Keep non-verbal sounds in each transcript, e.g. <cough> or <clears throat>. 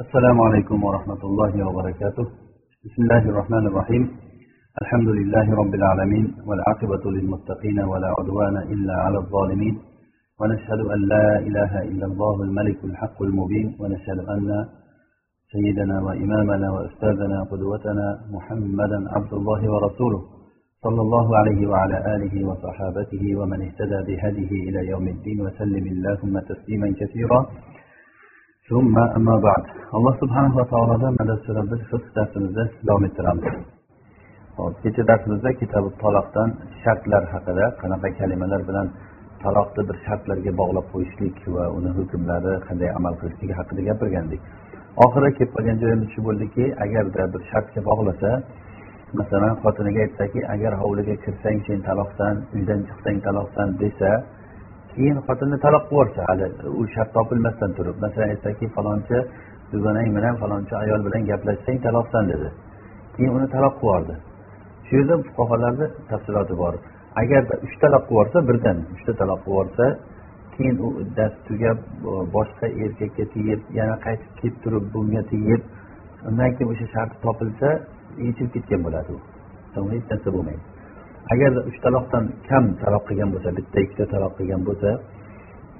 السلام عليكم ورحمة الله وبركاته. بسم الله الرحمن الرحيم. الحمد لله رب العالمين والعاقبة للمتقين ولا عدوان إلا على الظالمين. ونشهد أن لا إله إلا الله الملك الحق المبين. ونشهد أن سيدنا وإمامنا وأستاذنا قدوتنا محمدا عبد الله ورسوله صلى الله عليه وعلى آله وصحابته ومن اهتدى بهديه إلى يوم الدين وسلم اللهم تسليما كثيرا. alloh subhanava taolodan madad so'rab biz fiq darsimizni davom ettiramiz. Hop kecha darsimizda kitobi taloqdan shartlar haqida qanaqa kalimalar bilan taloqni bir shartlarga bog'lab qo'yishlik va uni hukmlari qanday amal qilishligi haqida gapirgandik. Oxiri kelib qolgan joyimiz shu bo'ldiki agarda bir shartga bog'lasa masalan xotiniga aytsaki agar hovliga kirsang sen taloqsan uydan chiqsang taloqsan desa keyin xotinni talab qilibyuborsa hali u shart topilmasdan turib masalan aytsaki falonchi dugonang bilan falonchi ayol bilan gaplashsang taloqsan dedi. Keyin uni talab qilib yubordi shu yerda fuqarolarni tafsiloti bor. Agarda uch talab qilib yuborsa birdan uchta talab qilib yuborsa keyin u dars tugab boshqa erkakka tegib yana qaytib kelib turib bunga tegib undan keyin o'sha sharti topilsa yechilib ketgan bo'ladi u. Hech narsa bo'lmaydi. Agarda uch taloqdan kam taloq qilgan bo'lsa bitta ikkita taloq qilgan bo'lsa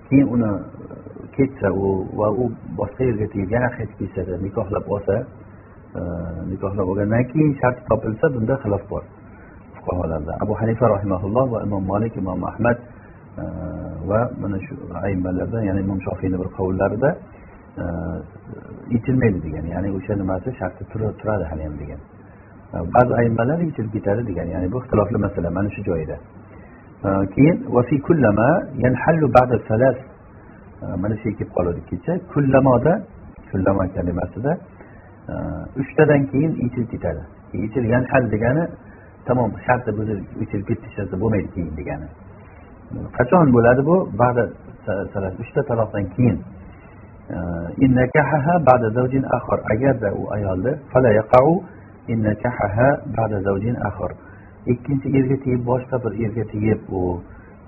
keyin uni e, ketsa u va u boshqa yerga tegib yana qaytib kelsa nikohlab olsa e, nikohlab olgandan keyin shart topilsa bunda xilof bor fuqarolarda. Abu hanifa rahimaulloh va imom molik imom ahmad e, va mana shu aymalardan ya'ni imom shofiyni bir qovullarida yechilmaydi degan. Ya'ni o'sha nimasi sharti turadi haliyam degan. Ba'zi aymalar yechilib ketadi degan ya'ni bu ixtilofli masala mana shu joyida keyin kullama yanhallu ba'da salas. Mana shu kelib qoluvdik kecha kullamoda kullamo kalimasida uchtadan keyin yechilib ketadi. Yechil yanhal degani tamom sharti buzilib yechilib ketdi hech narsa bo'lmaydi keyin degani. Qachon bo'ladi bu? Ba'da salas uchta taloqdan keyin. Agarda u ayolni ikkinchi erga tegib boshqa bir erga tegib u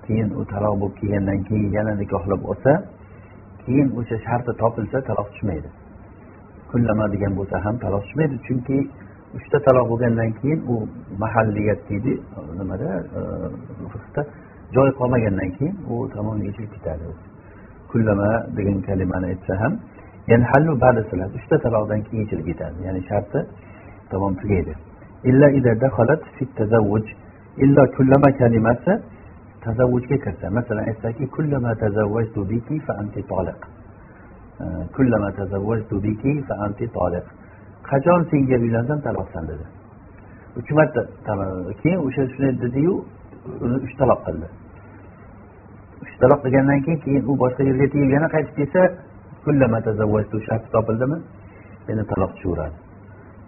keyin u taloq bo'lib kelgandan keyin yana nikohlab olsa keyin o'sha sharti topilsa taloq tushmaydi. Kullama degan bo'lsa ham taloq tushmaydi. Chunki uchta taloq bo'lgandan keyin u mahalliyat deydi nimada e, fiqda joy qolmagandan keyin u tamom yechilib ketadi. Kullama degan kalimani aytsa ham uchta taloqdan keyin yechilib ketadi. Ya'ni sharti tamom tugaydi. Illo kullama kalimasi tazavvujga kirsa. Masalan aytsaki kullama tazavvajtu biki fa anti toliq kullama tazavvajtu biki fa anti toliq qachon senga uylansam taloqsan dedi. Uch marta keyin o'sha shunday dediyu uni uch taloq qildi. Uch taloq qilgandan keyin keyin u boshqa yerga tegib yana qaytib kelsa kullama tazavvajtu sharti topildimi? Yana taloq tushaveradi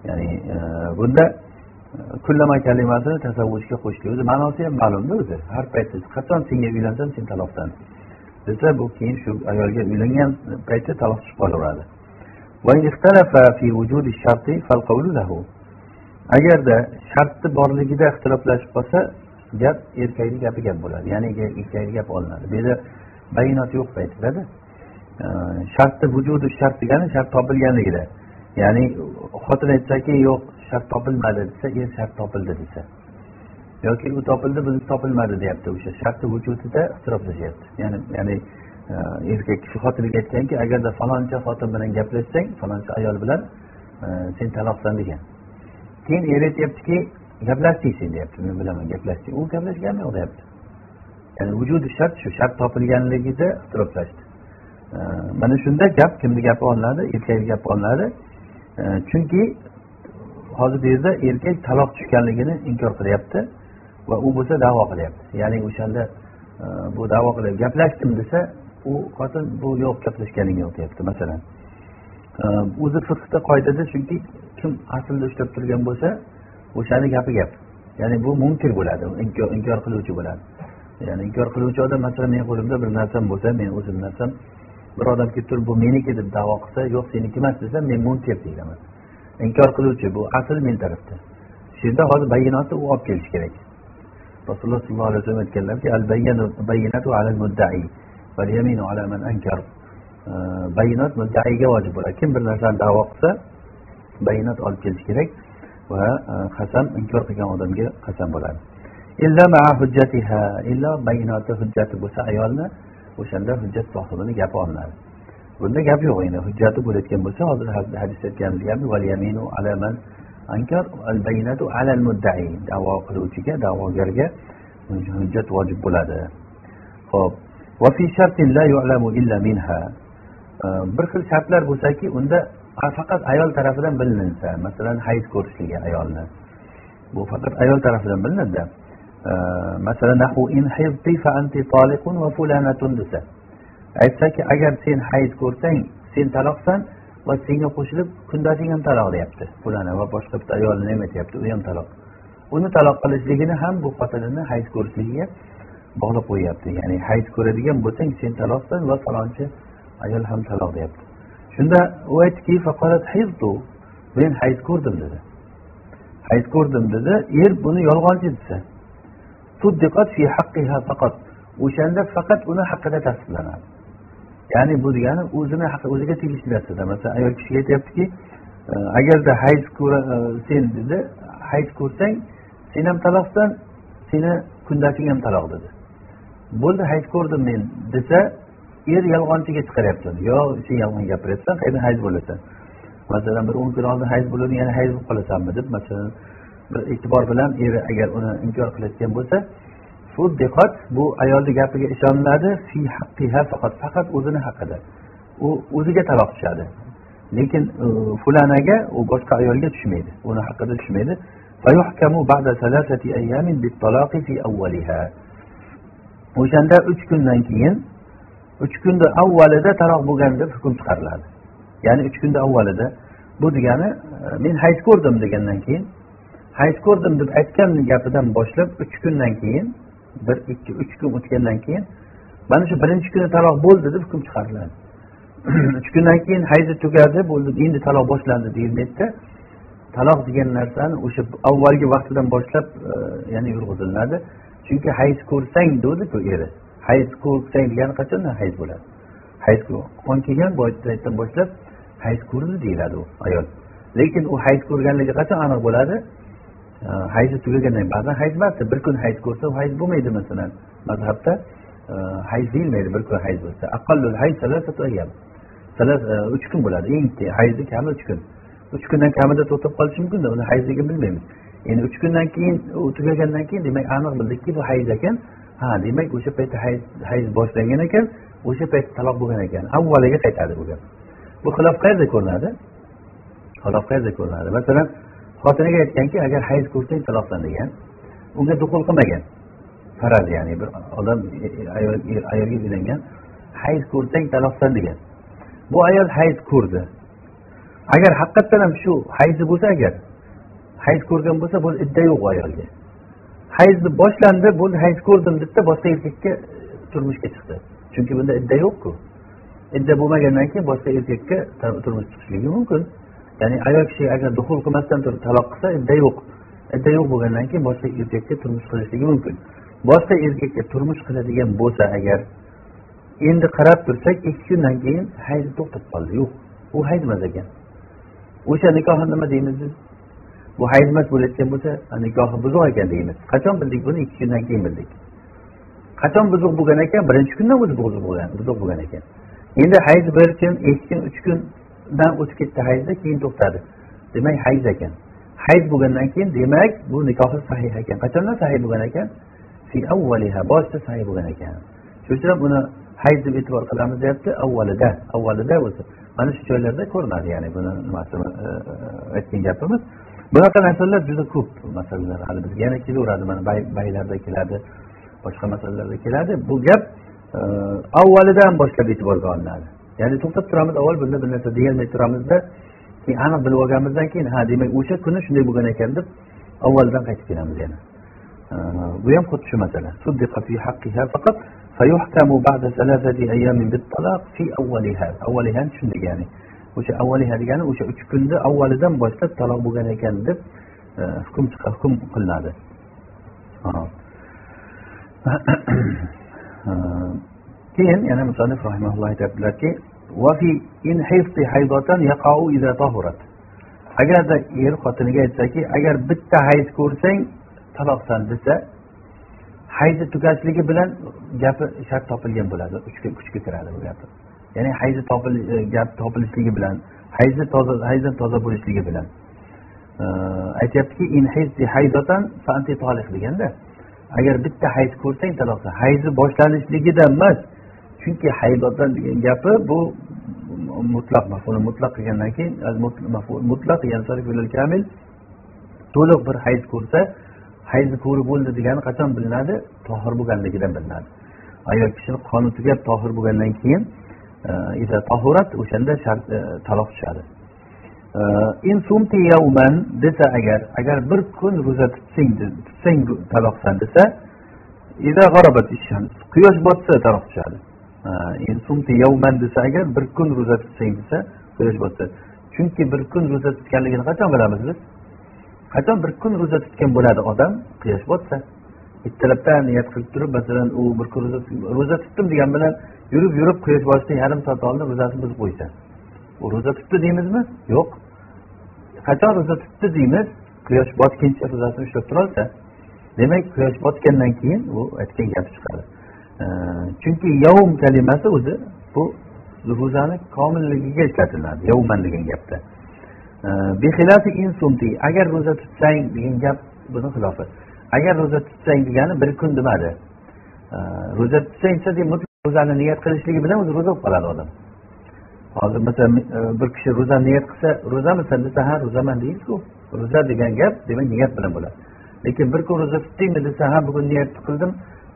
ya'ni e, bunda e, kullama kalimasini tasavvujga qo'shishlik o'zi ma'nosi ham ma'lumda o'zi. Har paytda qachon senga uylansam sen taloqdan. Desa bu keyin shu ayolga uylangan paytda taloq tushib qolaveradi. Agarda shartni borligida ixtiloflashib qolsa gap erkakni gapi gap bo'ladi. Ya'ni erkakni gapi olinadi. Bu yerda bayonot yo'q aytiladi e, shartni vujudi shart degani shart topilganligida. Ya'ni xotin aytsaki yo'q shart topilmadi desa er shart topildi desa. Yoki u topildi bizni topilmadi deyapti o'sha shartni vujudida ixtiroflashyapti ya'ni ya'ni e, erkak kishi xotiniga aytganki agarda faloncha xotin bilan gaplashsang faloncha ayol bilan e, sen taloqsan degan. Keyin er aytyaptiki gaplashding sen deyapti. Men bilaman gaplashding u gaplashganmi yo'q deyapti. Ya'ni vujudi shart shu shart topilganligida ixtiroflashdi e, mana shunda gap kimni gapi olinadi? Erkakni gapi olinadi? Chunki hozir bu yerda erkak taloq tushganligini inkor qilyapti va u bo'lsa davo qilyapti. Ya'ni o'shanda e, bu davo qilib gaplashdim desa u xotin bu yo'q gaplashganing yo'q deyapti masalan e, o'zi fiqda qoidada chunki kim aslida ushlab turgan bo'lsa o'shani gapi gap. Ya'ni bu munkir bo'ladi inkor qiluvchi bo'ladi. Ya'ni inkor qiluvchi odam masalan meni qo'limda bir narsam bo'lsa meni o'zim narsam bir odam kelib turib bu meniki deb davo qilsa yo'q seniki emas desa men munkir deyman inkor qiluvchi bu asl men tarafda. Shu yerda hozir bayinotni u olib kelishi kerak. Rasululloh sollallohu alayhi vasallam aytganlarki al bayinatu ala al mudda'i val yaminu ala man ankar. Bayinot muddaiga vojib bo'ladi. Kim bir narsani davo qilsa bayinot olib kelish kerak va e, qasam inkor qilgan odamga qasam bo'ladi. Illa illa bayinoti hujjati bo'lsa ayolni o'shanda hujjat sohibini gapi olinadi bunda gap yo'q endi. Hujjati bo'layotgan bo'lsa hozir hadisda aytganimiz kabi ankar al bayinatu da'vo qiluvchiga da'vogarga hujjat vojib bo'ladi. Ho'p bir xil shartlar bo'lsaki unda faqat ayol tarafidan bilinsa masalan hayz ko'rishligi ayolni. Bu faqat ayol tarafidan bilinadida. Masalan desa aytsaki agar sen hayz ko'rsang sen taloqsan va senga qo'shilib kundoshing ham taloq deyapti. Fulana va boshqa bitta ayolini ham aytyapti u ham taloq. Uni taloq qilishligini ham bu xotinini hayz ko'rishligiga bog'lab qo'yyapti. Ya'ni hayz ko'radigan bo'lsang sen taloqsan va falonchi ayol ham taloq deyapti. Shunda u aytdiki men hayz ko'rdim dedi. Hayz ko'rdim dedi. Er buni yolg'onchi desa suddiqat fi o'shanda faqat uni haqida tasdiqlanadi ya'ni bu degani o'zini o'ziga tegishli narsada masalan ayol kishiga aytyaptiki agarda hayz sen dedi hayz ko'rsang sen ham taloqsan seni kundashing ham taloq dedi bo'ldi hayz ko'rdim men desa er yolg'onchiga chiqaryapti yo sen yolg'on gapiryapsan qayerdan hayz bo'lasan masalan bir o'n kun oldin hayz bo'ladi yana hayz bo'lib qolasanmi deb masalan bir e'tibor bilan eri agar uni inkor qilayotgan bo'lsa suddiqat bu ayolni gapiga ishoniladi fi haqqiha faqat faqat o'zini haqida u o'ziga taloq tushadi. Lekin fulanaga u boshqa ayolga tushmaydi uni haqida tushmaydi. O'shanda uch kundan keyin uch kunni avvalida taloq bo'lgan deb hukm chiqariladi. Ya'ni uch kunni avvalida. Bu degani men hayz ko'rdim degandan keyin hayz ko'rdim deb aytgan gapidan boshlab uch kundan keyin bir ikki uch kun o'tgandan keyin mana shu birinchi kuni taloq bo'ldi deb hukm chiqariladi <clears throat> uch kundan keyin hayzi tugadi bo'ldi endi taloq boshlandi deyilmaydida taloq degan narsani o'sha avvalgi vaqtidan boshlab e, ya'ni yurg'izilinadi chunki hayz ko'rsang degdiku eri. Hayz ko'rsang degani qachondan hayz bo'ladi. Hayz qon kelgan paytdan boshlab hayz ko'rdi deyiladi u ayol. Lekin u hayz ko'rganligi qachon aniq bo'ladi? Hayzi tugagandan keyin ba'zan hayz emasdi. Bir kun hayz ko'rsa u hayz bo'lmaydi masalan. Mazhabda e, hayz deyilmaydi bir kun hayz bo'lsa. Aqallul hayz e, uch kun bo'ladi. Eng hayzi kami uch kun. Uch kundan kamida to'xtab qolishi mumkinda uni hayzligini bilmaymiz. Endi uch kundan keyin u tugagandan keyin demak aniq bildikki bu hayz ekan. Ha demak o'sha paytda hayz hayz boshlangan ekan o'sha paytda taloq bo'lgan ekan. Avvaliga qaytadi bu gap. Bu xilof qayerda ko'rinadi? Xilof qayerda ko'rinadi? Masalan xotiniga aytganki agar hayz ko'rsang taloqlan degan. Unga duqul qilmagan. Faraz ya'ni bir odam e, e, e, ayolga uylangan hayz ko'rsang taloqlan degan. Bu ayol hayz ko'rdi agar haqiqatdan ham shu hayzi bo'lsa agar hayz ko'rgan bo'lsa bu idda yo'q ayolga. Hayzni boshlandi bo'ldi hayz ko'rdim dedida boshqa erkakka turmushga chiqdi. Chunki bunda idda yo'qku. Idda bo'lmagandan keyin boshqa erkakka turmush chiqishligi mumkin. Ya'ni ayol kishi agar duxul qilmasdan turib taloq qilsa idda yo'q. Idda yo'q bo'lgandan keyin boshqa erkakka turmush qilishligi mumkin. Boshqa erkakka turmush qiladigan bo'lsa agar endi qarab tursak ikki kundan keyin hayz to'xtab qoldi. Yo'q u hayz emas ekan. O'sha nikohni nima deymiz biz? Bu hayz emas bo'layotgan bo'lsa nikohi buzuq ekan deymiz. Qachon bildik buni? Ikki kundan keyin bildik. Qachon buzuq bo'lgan ekan? Birinchi kundan o'zi buzuq bo'lgan buzuq bo'lgan ekan. Endi hayz bir kun ikki kun uch kun dan o'tib ketdi hayzda keyin to'xtadi. Demak hayz ekan. Hayz bo'lgandan keyin demak bu nikohi sahih ekan. Qachondan sahih bo'lgan ekan? Boshida sahih bo'lgan ekan. Shuning uchun ham uni hayz deb e'tibor qilamiz deyapti avvalida avvalida o'zi mana shu joylarda ko'rinadi ya'ni buni nimasi e, e, aytgan gapimiz. Bunaqa narsalar juda ko'p masalalar. Hali bizga yana kelaveradi mana baylarda keladi boshqa masalalarda keladi. Bu gap e, avvalidan boshlab e'tiborga olinadi. Ya'ni to'xtab turamiz avval bunda bir narsa deyolmay turamizda keyin aniq bilib olganimizdan keyin ha demak o'sha kuni shunday bo'lgan ekan deb avvaldan qaytib kelamiz yana. Bu ham xuddi shu masala. Tushundik ya'ni? O'sha avvaliha degani o'sha uch kunni avvalidan boshlab taloq bo'lgan ekan deb e, hukm hukm qilinadi. <coughs> keyin yana musanif rahimaulloh aytyaptilarki agarda er xotiniga aytsaki agar bitta hayz ko'rsang taloqsan desa hayzi tugashligi bilan gapi shart topilgan bo'ladi. Kuchga kiradi bu gapi. Ya'ni hayzi topil e, gap topilishligi bilan hayzi toza hayzdan toza bo'lishligi bilan. Aytyaptiki deganda agar bitta hayz ko'rsang taloqsan. Hayzi boshlanishligidan emas chunki haydotan degan gapi bu mutlaq mafuli mutlaq qilgandan keyin mutlaq kamil to'liq bir hayz ko'rsa hayzni ko'rib bo'ldi degani qachon bilinadi? Tohir bo'lganligidan bilinadi. Ayol kishini qoni tugab tohir bo'lgandan keyin e, tohurat o'shanda shart e, taloq tushadi. E, in sumti yawman desa agar agar bir kun ro'za tutsang tutsang taloqsan desa quyosh botsa taloq tushadi. Desa agar bir kun ro'za tutsang desa quyosh botsa chunki bir kun ro'za tutganligini qachon bilamiz biz? Qachon bir kun ro'za tutgan bo'ladi odam? Quyosh botsa. Ertalabdan niyat qilib turib masalan u bir kun ro'za tutdim degan bilan yurib yurib quyosh botishdan yarim soat oldin ro'zasini buzib qo'ysa. U ro'za tutdi deymizmi? Yo'q. Qachon ro'za tutdi deymiz? Quyosh botguncha ro'zasini ushlab turolsa. Demak quyosh botgandan keyin u aytgan gapi chiqadi. Chunki yovm kalimasi o'zi bu ro'zani komilligiga ishlatiladi yovman degan gapda. Agar ro'za tutsang degan gap buni xilofi. Agar ro'za tutsang degani bir kun demadi. Ro'za tutsang desa ro'zani niyat qilishligi bilan o'zi ro'za bo'lib qoladi odam. Hozir masalan e, bir kishi ro'za niyat qilsa ro'zamisan desa ha ro'zaman deydiku ro'za degan gap demak niyat bilan bo'ladi. Lekin bir kun ro'za tutdingmi desa ha bugun niyat qildim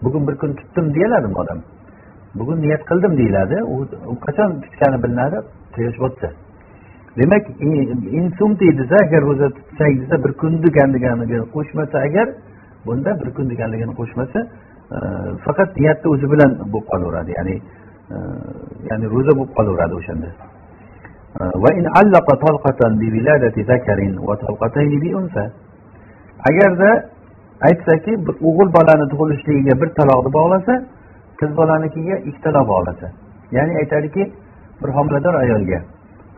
bugun bir kun tutdim deyiladimi odam? Bugun niyat qildim deyiladi. U qachon tutgani bilinadi? Quyosh botsa demak insumti desa agar ro'za tutsang desa bir kun deganligini qo'shmasa agar bunda bir kun deganligini qo'shmasa e, faqat niyatni o'zi bilan bo'lib qolaveradi. Ya'ni e, ya'ni ro'za bo'lib qolaveradi o'shanda. E, Agarda aytsaki bir o'g'il bolani tug'ilishligiga bir taloqni bog'lasa qiz bolanikiga ikki taloq bog'lasa. Ya'ni aytadiki bir homilador ayolga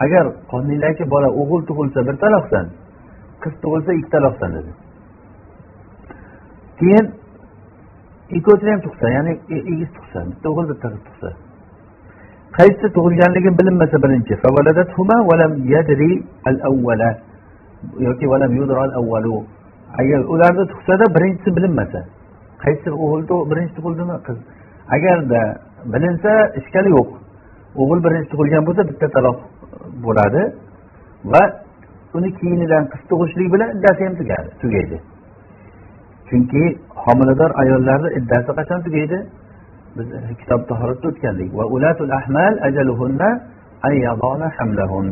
agar qorningdagi bola o'g'il tug'ilsa bir taloqsan qiz tug'ilsa ikki taloqsan dedi. Keyin ikkovsini ham tug'sa ya'ni e-, egiz tug'sa bitta o'g'il bitta qiz tug'sa. Qaysi tug'ilganligi bilinmasa birinchi yoki agar ularni tug'sada birinchisi bilinmasa. Qaysi o'g'il birinchi tug'ildimi qiz? Agarda bilinsa ishkali yo'q. O'g'il birinchi tug'ilgan bo'lsa bitta taloq bo'ladi va uni keyinidan qiz tug'ishlik bilan iddasi ham tugadi tugaydi. Chunki homilador ayollarni iddasi qachon tugaydi? Biz kitob tahoratda o'tgandik. Va ulatul ahmal ajaluhunna hamlahun.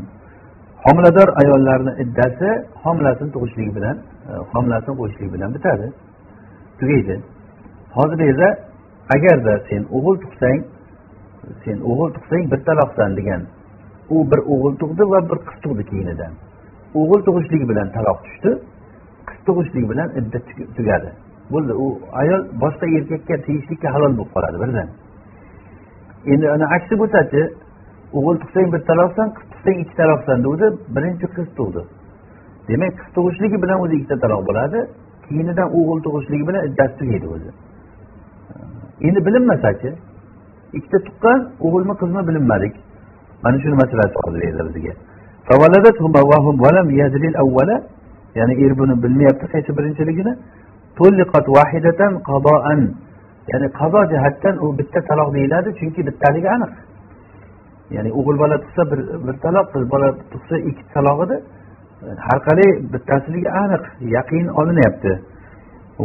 Homilador ayollarni iddasi homilasini tug'ishligi bilan e, homilasini qo'yishligi bilan bitadi tugaydi. Hozir esa agarda sen o'g'il tug'sang sen o'g'il tug'sang bir taloqsan degan u bir o'g'il tug'di va bir qiz tug'di keyinidan. O'g'il tug'ishligi bilan taloq tushdi qiz tug'ishligi bilan idda tugadi. Bo'ldi u ayol boshqa erkakka tegishlikka halol bo'lib qoladi birdan endi ana aksi bo'lsachi o'g'il tug'sang bir taloqsan qiz tug'sang ikki taloqsan o'zi birinchi qiz tug'di. Demak qiz tug'ishligi bilan o'zi ikkita taloq bo'ladi. Keyinidan o'g'il tug'ishligi bilan iddasi tugaydi o'zi. Endi bilinmasachi ikkita tuqqan o'g'ilmi qizmi bilinmadik. Mana shuni masalasi hozir bizga. Ya'ni er buni bilmayapti qaysi birinchiligini. Ya'ni qazo jihatdan u bitta taloq deyiladi chunki bittaligi aniq. Ya'ni o'g'il bola tug'sa bir bir taloq qiz bola tug'sa ikki taloq edi har qalay bittasiligi aniq yaqin olinyapti.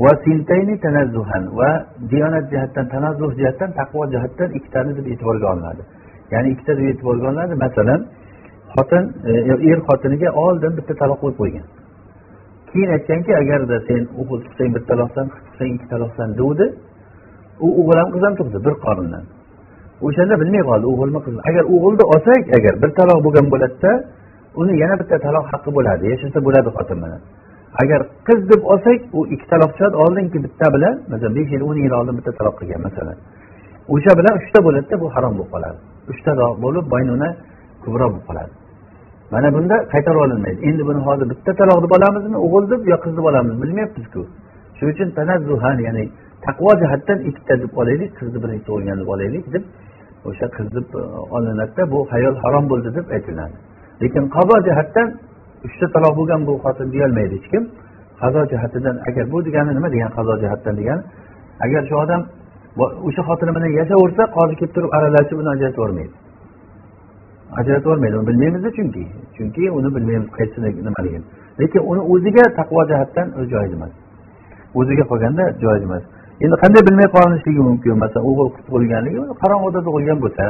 Va sintayni tanazzuhan va diyonat jihatdan tanazzuh jihatdan taqvo jihatdan ikkitani deb e'tiborga olinadi. Ya'ni ikkita deb e'tiborga olinadi. Masalan xotin e, er xotiniga oldin bitta taloq qo'yib qo'ygan. Keyin aytganki agarda sen o'g'il tug'sang bir taloqsan qiz tug'sang ikki taloqsan degandi u o'g'il ham qiz ham tug'di bir qorindan. O'shanda bilmay qoldi o'g'ilmi qizmi? Agar o'g'ilni olsak agar bir taloq bo'lgan bo'ladida uni yana bitta taloq haqqi bo'ladi yashasa bo'ladi xotin bilan. Agar qiz deb olsak u ikki taloq tushadi oldingi bitta bilan masalan besh yil o'n yil oldin bitta taloq qilgan masalan. O'sha bilan uchta bo'ladida bu harom bo'lib qoladi. Uchta bo'lib baynuna kubro bo'lib qoladi. Mana bunda qaytarib olinmaydi. Endi buni hozir bitta taloq deb olamizmi o'g'il deb yo qiz deb olamiz bilmayapmizku. Shuning uchun tanazzuhan ya'ni taqvo jihatdan ikkita deb olaylik qizni birinchi tug'ilgan deb olaylik deb o'sha qiz deb olinadida bu hayol harom bo'ldi deb aytiladi. Lekin qazo jihatdan uchta taloq bo'lgan bu xotin deyolmaydi hech kim. Qazo jihatidan agar bu degani nima degani qazo jihatdan degani? Agar shu odam o'sha xotini bilan yashaversa qozi kelib turib aralashib uni ajratib yubormaydi uni bilmaymiz chunki. Chunki uni bilmaymiz qaysi nimaligini lekin uni o'ziga taqvo jihatdan joiz emas. O'ziga qolganda joiz emas. Endi qanday bilmay qolinishligi mumkin? Masalan o'g'il qiz tug'ilganligi qorong'uda tug'ilgan bo'lsa.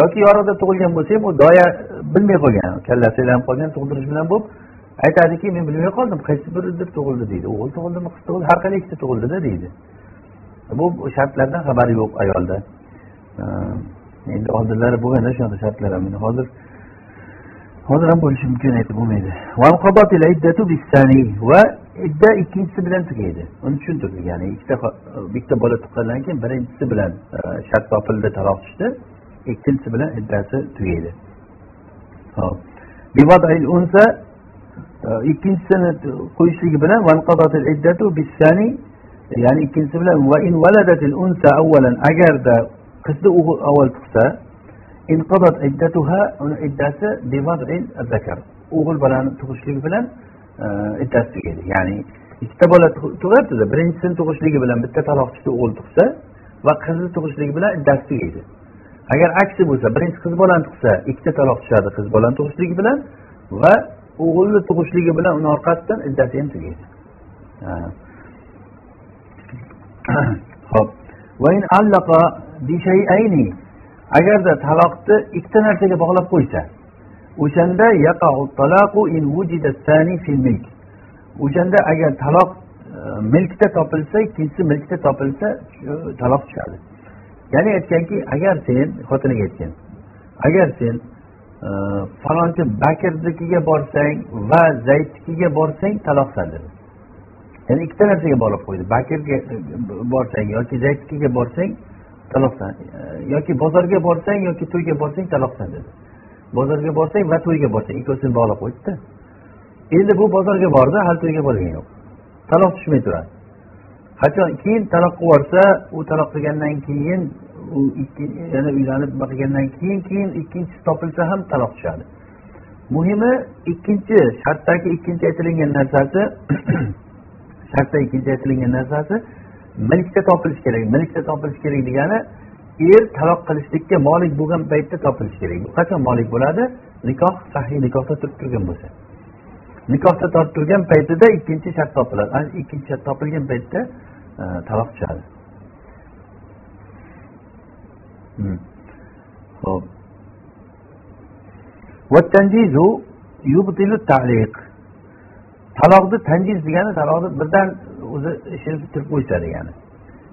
Yoki yorug'da tug'ilgan bo'lsa ham u doya bilmay qolgan kallasi aylanib qolgan tug'dirish bilan bo'lib aytadiki men bilmay qoldim qaysi biri deb tug'ildi? deydi. O'g'il tug'ildimi qiz tug'ildi har qalay ikkita tug'ildida deydi. Bu shartlardan xabari yo'q ayolda. Endi oldinlari bo'lganda shunaqa shartlar ham. Hozir hozir ham bo'lishi mumkin aytib bo'lmaydi. Va idda ikkinchisi bilan tugaydi uni tushuntirdik ya'ni ikkita bitta bola tuqqandan keyin birinchisi bilan e, shart topildi taloq tushdi ikkinchisi bilan iddasi tugaydi hop ikkinchisini qo'yishligi bilan ya'ni ikkinchisi bilan va in valadatil unsa avvalan agarda qizni o'g'il avval tug'sa inqadat iddatuha uni iddasi zakar o'g'il bolani tug'ishligi bilan e, tugaydi ya'ni ikkita bola tug'yaptida birinchisini tug'ishligi bilan bitta taloqchisi o'g'il tug'sa va qizni tug'ishligi bilan iddasi tugaydi agar aksi bo'lsa birinchi qiz bolani tug'sa ikkita taloq tushadi qiz bolani tug'ishligi bilan va o'g'ilni tug'ishligi bilan uni orqasidan iddasi ham tugaydi <clears throat> ho'p. Agarda taloqni ikkita narsaga bog'lab qo'ysa o'shanda o'shanda agar taloq e, milkda topilsa ikkinchisi milkda topilsa taloq tushadi. Ya'ni aytganki agar sen xotiniga aytgan agar sen e, falonchi bakirnikiga borsang va zaydnikiga borsang taloqsan dedi. Ya'ni ikkita narsaga bog'lab qo'ydi. Bakirga e, borsang yoki zaydnikiga borsang taloqsan yoki bozorga borsang yoki to'yga borsang taloqsan dedi. Bozorga borsang va to'yga borsang ikkovsini bog'lab qo'ydida endi bu bozorga bordi hali to'yga borgani yo'q. Taloq tushmay turadi. Qachon? Keyin taloq qilib yuborsa u taloq qilgandan keyin u yana uylanib nima qilgandan keyin keyin ikkinchisi topilsa ham taloq tushadi. Muhimi ikkinchi shartdagi ikkinchi aytilingan narsasi <coughs> shartda ikkinchi aytilingan narsasi milkda topilishi kerak milkda topilishi kerak degani er taloq qilishlikka molik bo'lgan paytda topilishi kerak. Bu qachon molik bo'ladi? Nikoh sahiy nikohda turib turgan bo'lsa. Nikohda tortib turgan paytida ikkinchi shart topiladi. Ana ikkinchi shart topilgan paytda e, taloq tushadi. Hmm. ho'p taloqni tanjiz degani taloqni birdan o'zi ishini bitirib qo'ysa degani.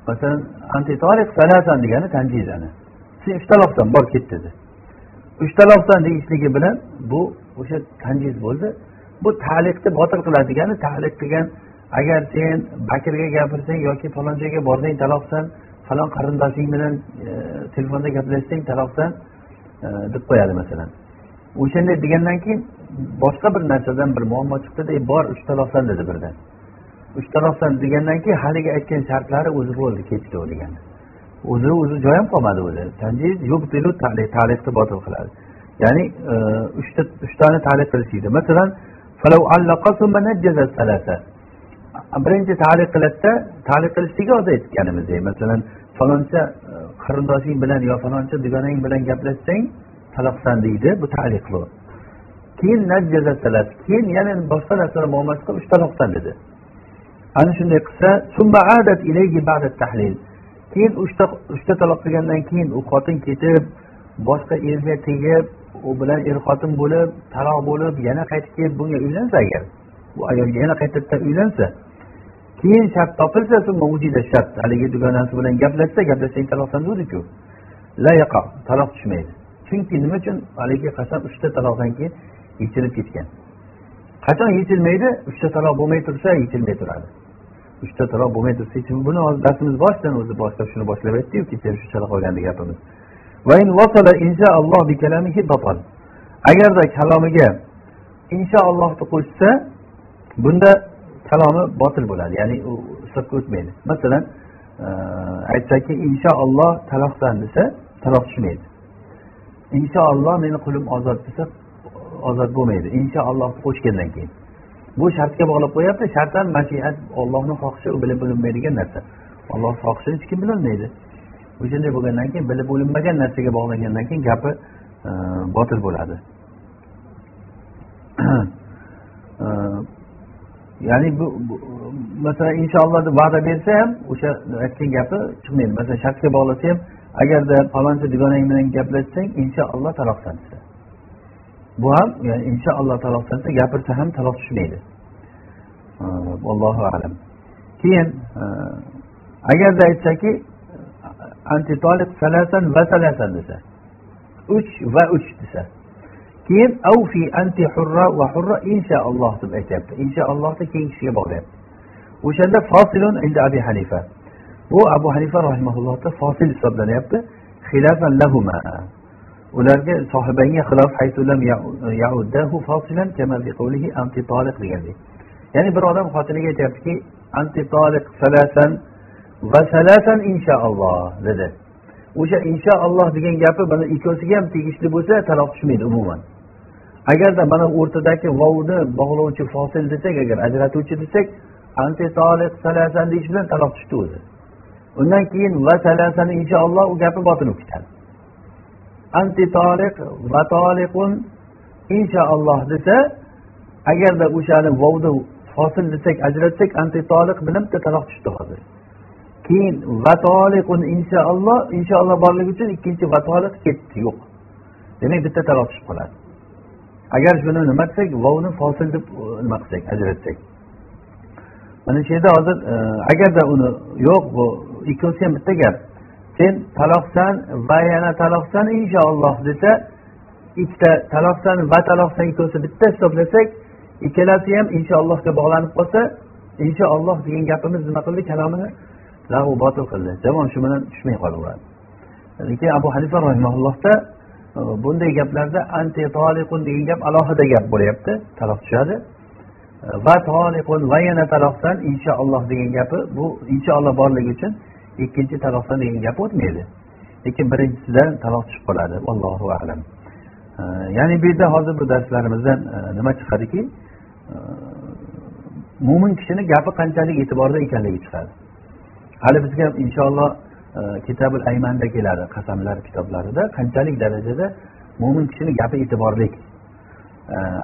Masalan antitoliq salasan degani tanjizani. Sen uch bor ket dedi. Uch taloqsan deyishligi bilan bu o'sha tanjiz bo'ldi. Bu taliqni botil qiladi degani taliq qilgan agar sen bakirga gapirsang yoki falon joyga borsang taloqsan falon qarindoshing bilan e, telefonda gaplashsang taloqsan e, deb qo'yadi masalan. O'shanday degandan keyin boshqa bir narsadan bir muammo chiqdida e, bor uch taloqsan dedi birdan. Uch taloqsan degandan keyin haligi aytgan shartlari o'zi bo'ldi ketdi u degani o'zi o'zi joyi ham qolmadi o'zi. Taliqni botil qiladi. Ya'ni e, uchta uchtani talif qilish deydi masalan birinchi taliq qiladida taliq qilishligi hozir aytganimizdek masalan faloncha e, qarindoshing bilan yo faloncha dugonang bilan gaplashsang taloqsan deydi bu taliq bu. Keyin keyin yana boshqa narsalar muomalasi qilib uch taloqsan dedi. Ana shunday qilsa keyin uchta uchta taloq qilgandan keyin u xotin ketib boshqa erga tegib u bilan er xotin bo'lib taloq bo'lib yana qaytib kelib bunga uylansa agar bu ayolga yana qaytadan uylansa. Keyin shart topilsa shart haligi dugonasi bilan gaplashsa gaplashsang taloqsan degdiku taloq tushmaydi. Chunki nima uchun? Haligi qasam uchta taloqdan keyin yechilib ketgan. Qachon yechilmaydi uchta taloq bo'lmay tursa yechilmay turadi. Uchta taloq bo'lmay tursa buni hozir darsimiz boshidan o'zi boshlab shuni boshlab aytdiku kecha shu chala qolgandi gapimiz agarda kalomiga inshaalloh deb qo'shsa bunda kalomi botil bo'ladi ya'ni u hisobga o'tmaydi. Masalan aytsaki inshaalloh taloqsan desa taloq tushmaydi. Inshaalloh meni qulim ozod desa ozod bo'lmaydi. Inshaalloh qo'shgandan keyin. Bu shartga bog'lab qo'yapti shartdan mashiat ollohni xohishi u bilib bilinmaydigan narsa. Olloh xohishini hech kim bilolmaydi. O'shanday bo'lgandan keyin bilib bo'linmagan narsaga bog'langandan keyin gapi e, botil bo'ladi. <clears throat> E, ya'ni bu masalan inshaalloh deb va'da bersa ham o'sha aytgan gapi chiqmaydi. Masalan shartga bog'lasa ham agarda palonchi dugonang bilan gaplashsang inshaalloh taloqsan desa bu ham ya'ni inshaalloh taolo desa gapirsa ham taloq tushmaydi. Allohu alam. Keyin e, agarda aytsaki antitoliq salasan va salasan desa uch va uch desa keyin avfi anti hurra va hurra inshaalloh deb aytyapti. Inshaallohni keyin kishiga bog'layapti. O'shanda fosilun inda abi hanifa. Bu abu hanifa rahimaullohda fosil hisoblanyapti. Xilafan lahuma. Ularga sohibangga xilof degandek ya'ni bir odam xotiniga aytyaptiki anti salasan va salasan inshaalloh dedi. O'sha inshaalloh degan gapi mana ikkovsiga ham tegishli bo'lsa taloq tushmaydi umuman. Agarda mana o'rtadagi vovni bog'lovchi fosil desak agar ajratuvchi desak anti salasan deyish bilan taloq tushdi o'zi. Undan keyin va salasani inshaalloh u gapi botinib ketadi anti toliq va toliqun inshaalloh desa agarda o'shani vovni hosil desak ajratsak anti toliq bilan bitta taloq tushdi hozir. Keyin va toliqun inshaalloh inshaalloh borligi uchun ikkinchi va toliq ketdi yo'q. Demak bitta taloq tushib qoladi. Agar shuni nima desak vovni fosil deb e, nima qilsak ajratsak. Mana shu yerda hozir e, agarda uni yo'q bu ikkovsi ham bitta gap. Sen taloqsan va yana taloqsan inshaalloh desa ikkita taloqsan va taloqsan ikkovsi bitta hisoblasak ikkalasi ham inshaallohga bog'lanib qolsa inshaalloh degan gapimiz nima qildi kalomini lahu botil qildi javon shu bilan tushmay qolaveradi lekin abu hanifa rahimaullohda bunday gaplarda anti toliqun degan gap alohida gap bo'lyapti taloq tushadi va toliqun va yana taloqsan inshaalloh degan gapi bu inshaalloh borligi uchun ikkinchi taloqda degan gap o'tmaydi. Lekin birinchisidan taloq tushib qoladi. Allohu alam. Ya'ni bu yerda hozir bu darslarimizdan e, nima chiqadiki? Mo'min kishini gapi qanchalik e'tiborda ekanligi chiqadi. Hali bizga inshaalloh e, kitabul aymanda keladi qasamlar kitoblarida. Qanchalik darajada mo'min kishini gapi e'tiborli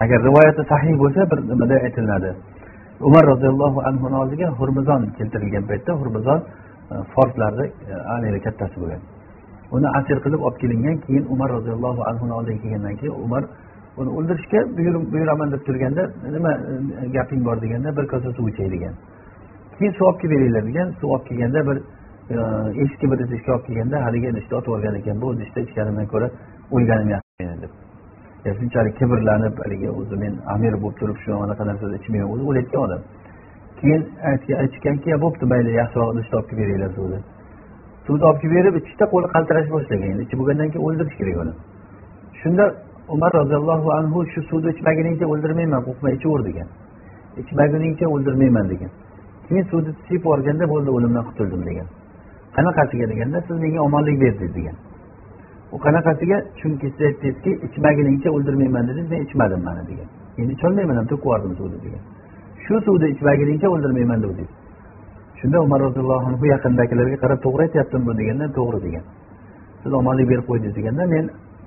agar rivoyati sahiy bo'lsa bir nimada aytiladi? Umar roziyallohu anhuni oldiga hurmizon keltirilgan paytda hurmizon E, forslarni e, haligi kattasi bo'lgan. Uni asir qilib olib kelingan keyin umar roziyallohu anhuni oldiga kelgandan keyin umar uni o'ldirishga buyuraman deb turganda nima e, gaping bor deganda bir kosa suv ichay degan. Keyin suv olib kelib beringlar degan suv olib kelganda bir eski bir idishga olib kelganda haligi idishni otib yuborgan ekan bu idishda ichganimdan ko'ra o'lganim yaxshi deb. Shunchalik kibrlanib haligi o'zi men amir bo'lib turib shu anaqa narsada ichmayman o'zi o'layotgan odam. Keyin aytganki bo'pti mayli yaxshiroq idishda olib kelib beringlar suvni suvni olib kelib berib ichishda qo'li qaltirash boshlagan endi ichib bo'lgandan keyin o'ldirish kerak uni. Shunda umar roziyallohu anhu shu suvni ichmaguningcha o'ldirmayman qo'rqma ichaver degan. Ichmaguningcha o'ldirmayman degan. Keyin suvni ichib yuborganda bo'ldi o'limdan qutuldim degan. Qanaqasiga deganda siz menga omonlik berdingiz degan. U qanaqasiga? Chunki siz aytdingizki ichmaguningcha o'ldirmayman dedingiz men ichmadim mana degan. Endi icholmayman ham to'kib yubordim suvni degan shu suvni ichmaguningcha o'ldirmayman degdingiz shunda umar roziyallohu anhu yaqindagilarga qarab to'g'ri aytyaptimi bu? deganda to'g'ri degan. Siz omonlik berib qo'ydingiz deganda men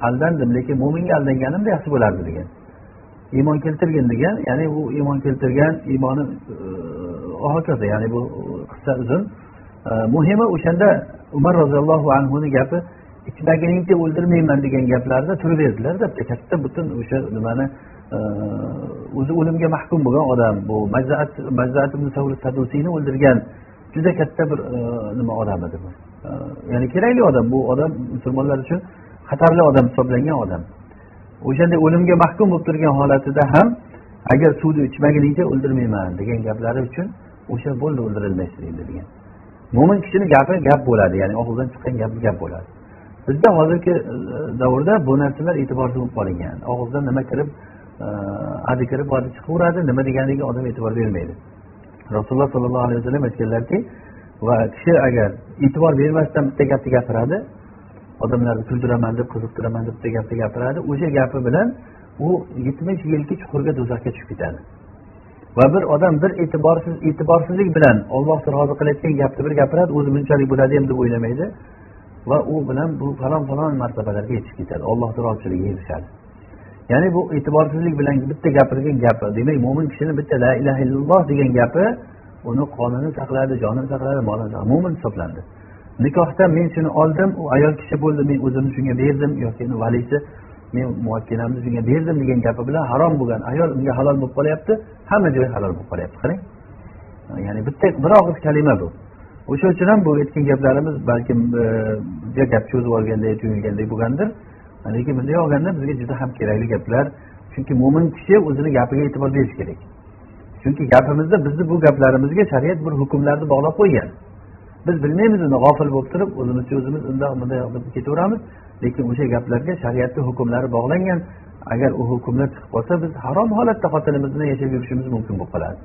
aldandim lekin mo'minga aldanganimda yaxshi bo'lardi degan. Iymon keltirgin degan ya'ni u iymon keltirgan iymoni e, hokazo ya'ni bu e, qissa uzun. E, muhimi o'shanda umar roziyallohu anhuni gapi ichmaguningcha o'ldirmayman degan gaplarida turaverdilarda katta butun o'sha nimani o'zi o'limga mahkum bo'lgan odam bu majzaat sadusiyni o'ldirgan juda katta bir e, nima odam edi bu. E, ya'ni kerakli odam bu odam musulmonlar uchun xatarli odam hisoblangan odam. O'shanday o'limga mahkum bo'lib turgan holatida ham agar suvni ichmaguningcha o'ldirmayman degan gaplari uchun o'sha bo'ldi o'ldirilmaysiz endi degan. Mo'min kishini gapi gap bo'ladi ya'ni og'zidan chiqqan gapi gap bo'ladi. Bizda hozirgi e, davrda bu narsalar e'tiborsiz bo'lib qolingan og'izdan nima kirib adi kirib adi chiqaveradi nima deganiga odam e'tibor bermaydi rasululloh sollallohu alayhi vasallam aytganlarki va kishi agar e'tibor bermasdan bitta gapni gapiradi odamlarni kuldiraman deb qiziqtiraman deb bitta gapni gapiradi o'sha gapi bilan u yetmish yilki chuqurga do'zaxga tushib ketadi. Va bir odam bir e'tiborsiz e'tiborsizlik bilan ollohni rozi qilayotgan gapni bir gapiradi o'zi bunchalik bo'ladiyam deb o'ylamaydi. Va u bilan bu falon falon martabalarga yetib ketadi. Ollohni roziligiga erishadi. Ya'ni bu e'tiborsizlik bilan bitta gapirgan gapi demak mo'min kishini bitta la ilaha illalloh degan gapi uni qonini saqladi jonini saqladi molini saqladi mo'min hisoblandi nikohda men shuni oldim u ayol kishi bo'ldi men o'zimni shunga berdim yoki uni valisi men muvakkilamni shunga berdim degan gapi bilan harom bo'lgan ayol unga halol bo'lib qolyapti hamma joyi halol bo'lib qolyapti qarang. Ya'ni bitta bir og'iz kalima bu. O'sha uchun ham bu aytgan gaplarimiz balkim e, gap cho'zib olganday tuyulganday bo'lgandir. Lekin bunday olganda bizga juda ham kerakli gaplar. Chunki mo'min kishi o'zini gapiga e'tibor berishi kerak. Chunki gapimizda bizni bu gaplarimizga shariat bir hukmlarni bog'lab qo'ygan. Biz bilmaymiz uni g'ofil bo'lib turib o'zimizcha o'zimiz undoq bunday deb ketaveramiz. Lekin o'sha gaplarga shariatni hukmlari bog'langan. Agar u hukmlar chiqib qolsa biz harom holatda xotinimiz bilan yashab yurishimiz mumkin bo'lib qoladi.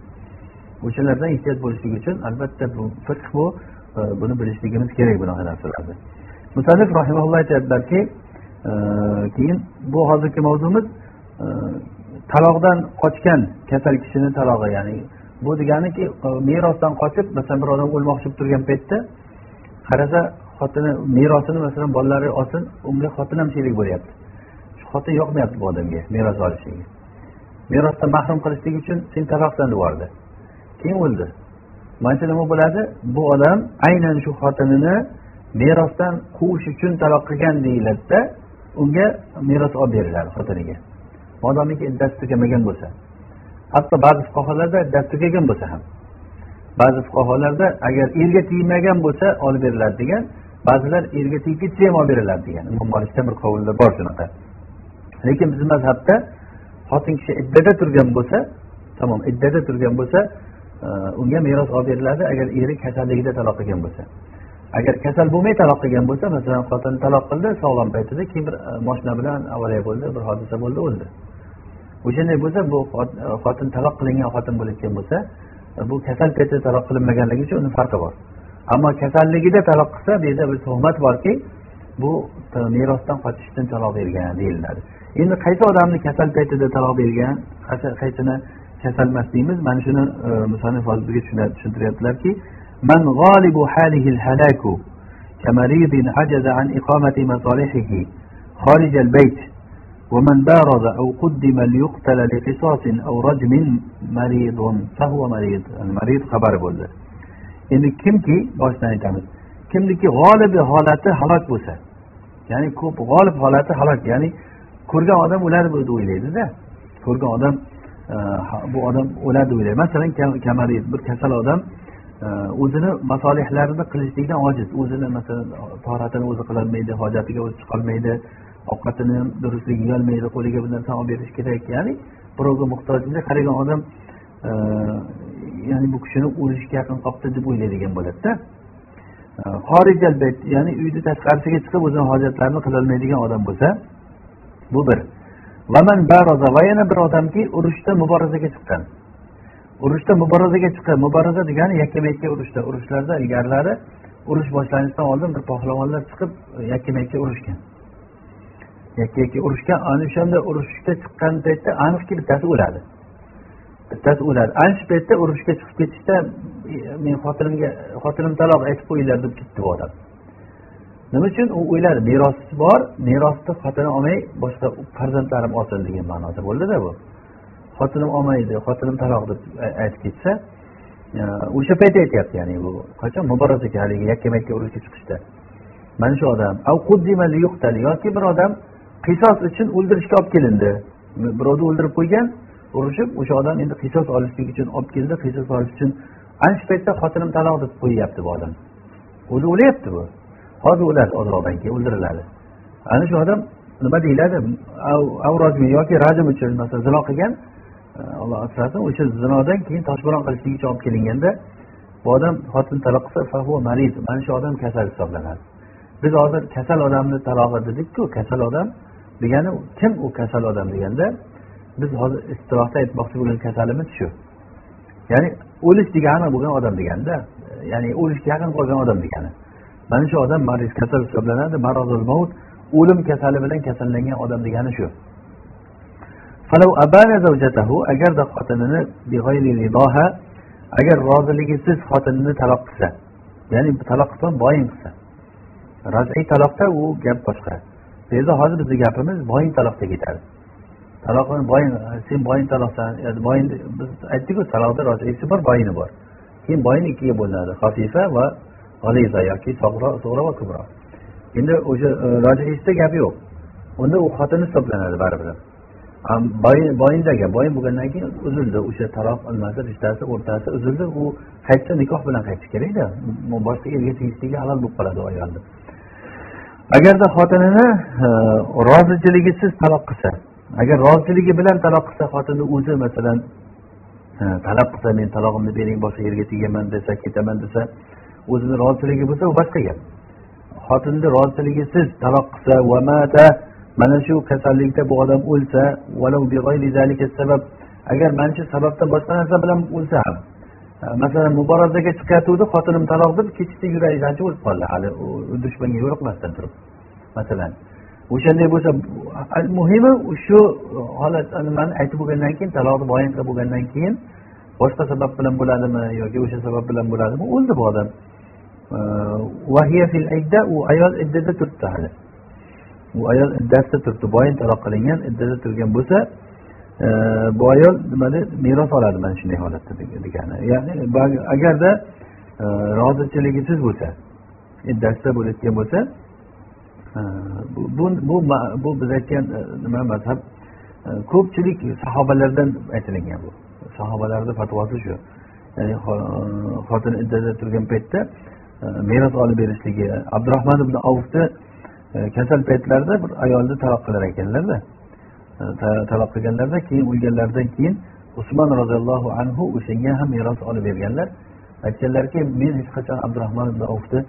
O'shalardan ehtiyot bo'lishlik uchun albatta bu fiqh bu e, buni bilishligimiz kerak bunaqa narsalarni musanif rahimaulloh aytyaptilarki keyin bu hozirgi mavzumiz e, taloqdan qochgan kasal kishini talog'i ya'ni bu deganiki e, merosdan qochib masalan bir odam o'lmoqchi bo'lib turgan paytda qarasa xotini merosini masalan bolalari olsin unga xotin ham sherik bo'lyapti. Shu xotin yoqmayapti bu odamga meros olishligi merosdan mahrum qilishlik uchun sen taloqdan yubordi keyin o'ldi. Mana shu nima bo'ladi? Bu odam aynan shu xotinini merosdan quvish uchun taloq qilgan deyiladida unga meros olib beriladi xotiniga. Modomiki iddati tugamagan bo'lsa hatto ba'zi fuqarolarda iddati tugagan bo'lsa ham. Ba'zi fuqarolarda agar erga tegmagan bo'lsa olib beriladi degan ba'zilar erga tegib ketsa ham olib beriladi degan. Imom molikda bir qovullar bor shunaqa. Lekin bizni mazhabda xotin kishi iddada turgan bo'lsa tamom iddada turgan bo'lsa e, unga meros olib beriladi agar eri kasalligida taloq qilgan bo'lsa. Agar kasal bo'lmay taloq qilgan bo'lsa masalan xotin taloq qildi sog'lom paytida keyin bir e, moshina bilan avariya bo'ldi bir hodisa bo'ldi o'ldi. O'shanday bo'lsa bu e, xotin taloq qilingan xotin bo'layotgan bo'lsa e, bu kasal paytida taloq qilinmaganligi uchun uni farqi bor. Ammo kasalligida taloq qilsa bu yerda bir tuhmat borki bu merosdan qochishdan taloq bergan deyiladi. Endi qaysi odamni kasal paytida taloq bergan qaysini kasal emas deymiz. Mana shuni e, hozir bizga tushuntiryaptilarki من غالب حاله الهلاك كمريض عجز عن إقامة مصالحه خارج البيت ومن بارز أو قدم ليقتل لقصاص أو رجم مريض فهو مريض. المريض خبر بولد إن كم كي باشتاني تعمل. كم غالب حالات حلاك بوسا يعني كوب غالب حالات حلاك يعني كورغا آدم ولاد بودو إليه ده كورغا آدم آه بو آدم أولاد بودو مثلا كمريض بكسل آدم o'zini masolihlarini qilishlikdan ojiz. O'zini masalan toratini o'zi qilolmaydi hojatiga o'zi chiqolmaydi ovqatini ham durustlik yeyolmaydi qo'liga bir narsa olib berish kerak. Ya'ni birovga muhtoj qaragan odam e, ya'ni bu kishini o'lishga yaqin qolibdi deb o'ylaydigan bo'ladida. E, Xorijal bayt ya'ni uyni tashqarisiga chiqib o'zini hojatlarini qilolmaydigan odam bo'lsa bu bir. Vaman baroza va yana bir odamki urushda muborazaga chiqqan. Urushda muborazaga chiqib mubaraza degani yakkama yakka urushda urushlarda ilgarilari urush boshlanishidan oldin bir pahlavonlar chiqib e, yakkama yakka urushgan. Yakka yakka urushgan ana o'shanda urushga chiqqan paytda aniqki bittasi o'ladi. Bittasi o'ladi. Ana shu paytda urushga chiqib ketishda e, men xotinimga xotinim taloq aytib qo'yinglar deb ketdi bu odam. Nima uchun? U o'yladi merosisi bor merosni xotini olmay boshqa farzandlarim olsin degan ma'noda bo'ldida bu. Xotinim olmaydi xotinim taloq deb aytib ketsa o'sha paytda aytyapti ya'ni bu qachon muborazaga haligi yakkama yakka urushga chiqishda. Mana shu odam yoki bir odam qisos uchun o'ldirishga olib kelindi. Birovni o'ldirib qo'ygan urushib o'sha odam endi qisos olishlik uchun olib keldi qisos olish uchun ana shu paytda xotinim taloq deb qo'yyapti bu odam. O'zi o'lyapti bu. Hozir o'ladi ozroqdan keyin o'ldiriladi. Ana shu odam nima deyiladi? Yoki rajm uchun masalan zino qilgan alloh asrasin o'sha zinodan keyin toshbo'ron qilishlik olib kelinganda bu odam xotin taloq qilsa mana shu odam kasal hisoblanadi. Biz hozir kasal odamni talog'i dedikku kasal odam degani kim u kasal odam deganda biz hozir istilohda aytmoqchi bo'lgan kasalimiz shu. Ya'ni o'lish degani bo'lgan odam deganda ya'ni o'lishga yaqin qolgan odam degani. Mana shu odam mariz kasal hisoblanadi marozul maut o'lim kasali bilan kasallangan odam degani shu. Agarda xotinini agar roziligisiz xotinini taloq qilsa ya'ni taloq qilsa boyin qilsa raj'iy taloqda u gap boshqa bu yerda hozir bizni gapimiz boyin taloqda ketadi taloqni boyin sen boyin taloqsan boyin biz aytdikku taloqda rojiysi bor boyini bor keyin boyin ikkiga bo'linadi hafifa va g'aliza yoki sog'ro va kubro endi o'sha e, gap yo'q unda u xotin hisoblanadi baribir boyinda gap boyin bo'lgandan keyin uzildi. O'sha taloq nimasi rishtasi o'rtasi uzildi. U qaytsa nikoh bilan qaytishi kerakda boshqa erga tegishligi halol bo'lib qoladi u ayolni. Agarda xotinini e, rozichiligisiz taloq qilsa agar roziligi bilan taloq qilsa xotinni o'zi masalan e, talab qilsa men talog'imni bering boshqa yerga tegaman desa ketaman desa o'zini roziligi bo'lsa u boshqa gap. Xotinni roziligisiz taloq qilsa va mata mana shu kasallikda bu odam o'lsa agar mana shu sababdan boshqa narsa bilan o'lsa ham e, masalan muborazaga chiqayotgandi xotinim taloq deb kechikda yuragi ancha o'lib qoldi. Hali dushmanga yo'liqmasdan turib. Masalan o'shanday bo'lsa muhimi shu holat nimani aytib bo'lgandan keyin taloqni boyin qilib bo'lgandan keyin boshqa sabab bilan bo'ladimi yoki o'sha sabab bilan bo'ladimi? O'ldi bu odam. E, u ayol iddada turibdi hali. U ayol iddasida turibdi. Boyin taloq qilingan iddada turgan bo'lsa e, bu ayol nimani? Meros oladi mana shunday holatda degani. Ya'ni agarda e, rozichiligisiz bo'lsa iddasida bo'layotgan bo'lsa e, bu bu bu biz aytgan nima mazhab ko'pchilik sahobalardan aytilingan bu. Sahobalarni fatvosi shu. Ya'ni xotin iddada turgan paytda meros olib berishligi abdurahmon ibn avfni E, kasal paytlarida bir ayolni taloq qilar ekanlarda. E, taloq qilganlarda keyin o'lganlaridan keyin usmon roziyallohu anhu o'shanga ham meros olib berganlar. Aytganlarki men hech qachon abdurahmon ibn avfni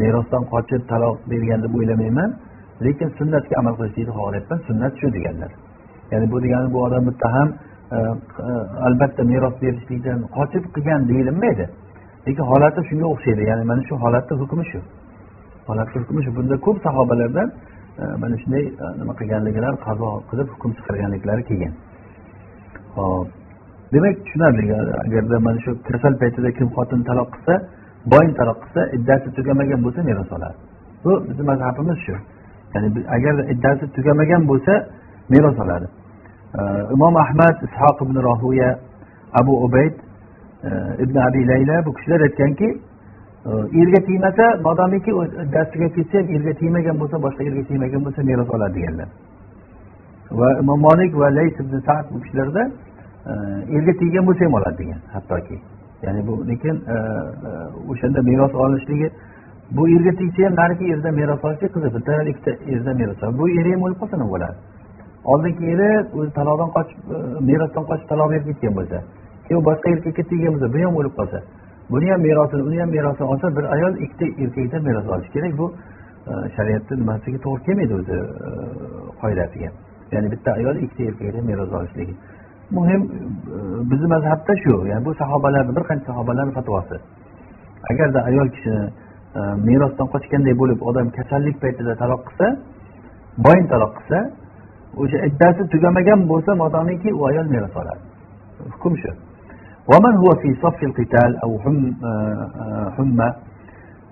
merosdan qochib taloq bergan deb o'ylamayman lekin sunnatga amal qilishlikni xohlayapman sunnat shu deganlar. Ya'ni bu degani bu odam bitta ham e, albatta meros berishlikdan qochib qilgan deyilmaydi lekin holati shunga o'xshaydi. Ya'ni mana shu holatni hukmi shu. Holatni hukmi shu bunda ko'p sahobalardan e, mana shunday e, nima qilganligilar qazo qilib hukm chiqarganliklari kelgan. Ho'p demak tushunarli e, agarda mana shu kasal paytida kim xotin taloq qilsa boyin taloq qilsa iddasi tugamagan bo'lsa meros oladi bu bizni mazhabimiz shu. Ya'ni agar iddasi tugamagan bo'lsa meros oladi imom ahmad ishoq ibn rohuya abu ubayd ibn abi layla bu kishilar aytganki erga tegmasa modomiki dastiga ketsa ham erga tegmagan bo'lsa boshqa erga tegmagan bo'lsa meros oladi deganlar. Va imom molik va lays ibn sad bu kishilarda erga teggan bo'lsa ham oladi degan hattoki. Ya'ni bu lekin e, e, o'shanda meros olishligi bu erga tegsa ham narigi erdan meros olishlik qiziq bitta ikkita erdan meros bu eri ham o'lib qolsa nima bo'ladi? Oldingi eri o'zi taloqdan qochib e, merosdan qochib taloq berib ketgan bo'lsa keyin boshqa erkakka teggan bo'lsa bu ham o'lib qolsa. Buni ham merosini uni ham merosini olsa bir ayol ikkita erkakdan meros olishi kerak. Bu e, shariatni nimasiga to'g'ri kelmaydi o'zi e, qoidasiga. Ya'ni bitta ayol ikkita erkakdan meros olishligi muhim e, bizni mazhabda shu. Ya'ni bu sahobalarni bir qancha sahobalarni fatvosi. Agarda ayol kishi merosdan qochganday bo'lib odam kasallik paytida taloq qilsa boyin taloq qilsa o'sha iddasi tugamagan bo'lsa modomiki u ayol meros oladi. Hukm shu.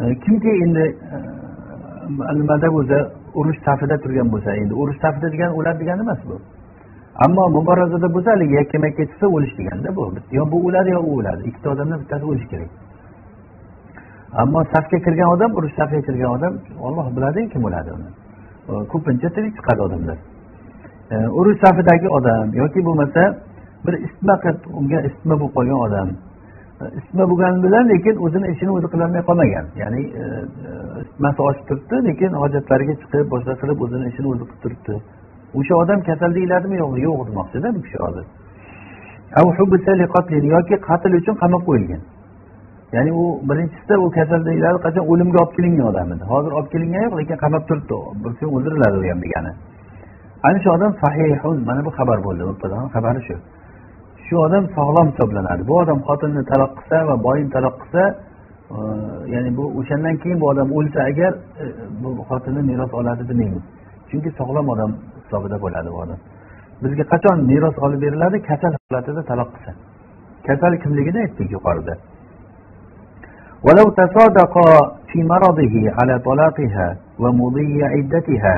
E, kimki endi nimada bo'lsa urush safida turgan bo'lsa endi urush safida degani o'ladi degani emas bu. Ammo muborazada bo'lsa haligi yakkama yakka chiqsa o'lish deganda bu. Yo bu o'ladi yo u o'ladi. Ikkita odamdan bittasi o'lishi kerak. Ammo safga kirgan odam urush safiga kirgan odam olloh biladi kim o'ladi uni? Ko'pincha tirik chiqadi odamlar. E, urush safidagi odam yoki bo'lmasa bir isma qilib unga isma bo'lib qolgan odam. E, isma bo'lgani bilan lekin o'zini ishini o'zi qilolmay qolmagan. Ya'ni ismasi isitmasi oshib turibdi lekin hojatlariga chiqib boshqa qilib o'zini ishini o'zi qilib turibdi. O'sha odam kasal deyiladimi yo'q yo'q demoqchida bu kishi hozir. Yoki qatl uchun qamab qo'yilgan. Ya'ni u birinchisida u kasalliklari qachon o'limga olib kelingan odam edi. Hozir olib kelingani yo'q lekin qamab turibdi. Bir kun o'ldiriladi u ham degani. Ana shu odam sahihun mana bu xabar bo'ldi mubtadoni xabari shu. shu odam sog'lom hisoblanadi bu odam xotinni taloq qilsa va boyin taloq qilsa e, ya'ni bu o'shandan keyin bu odam o'lsa agar e, bu xotini meros oladi demaymiz chunki sog'lom odam hisobida bo'ladi bu odam bizga qachon meros olib beriladi kasal holatida taloq qilsa kasal kimligini aytdik yuqorida ولو تصادقا في مرضه على طلاقها ومضي عدتها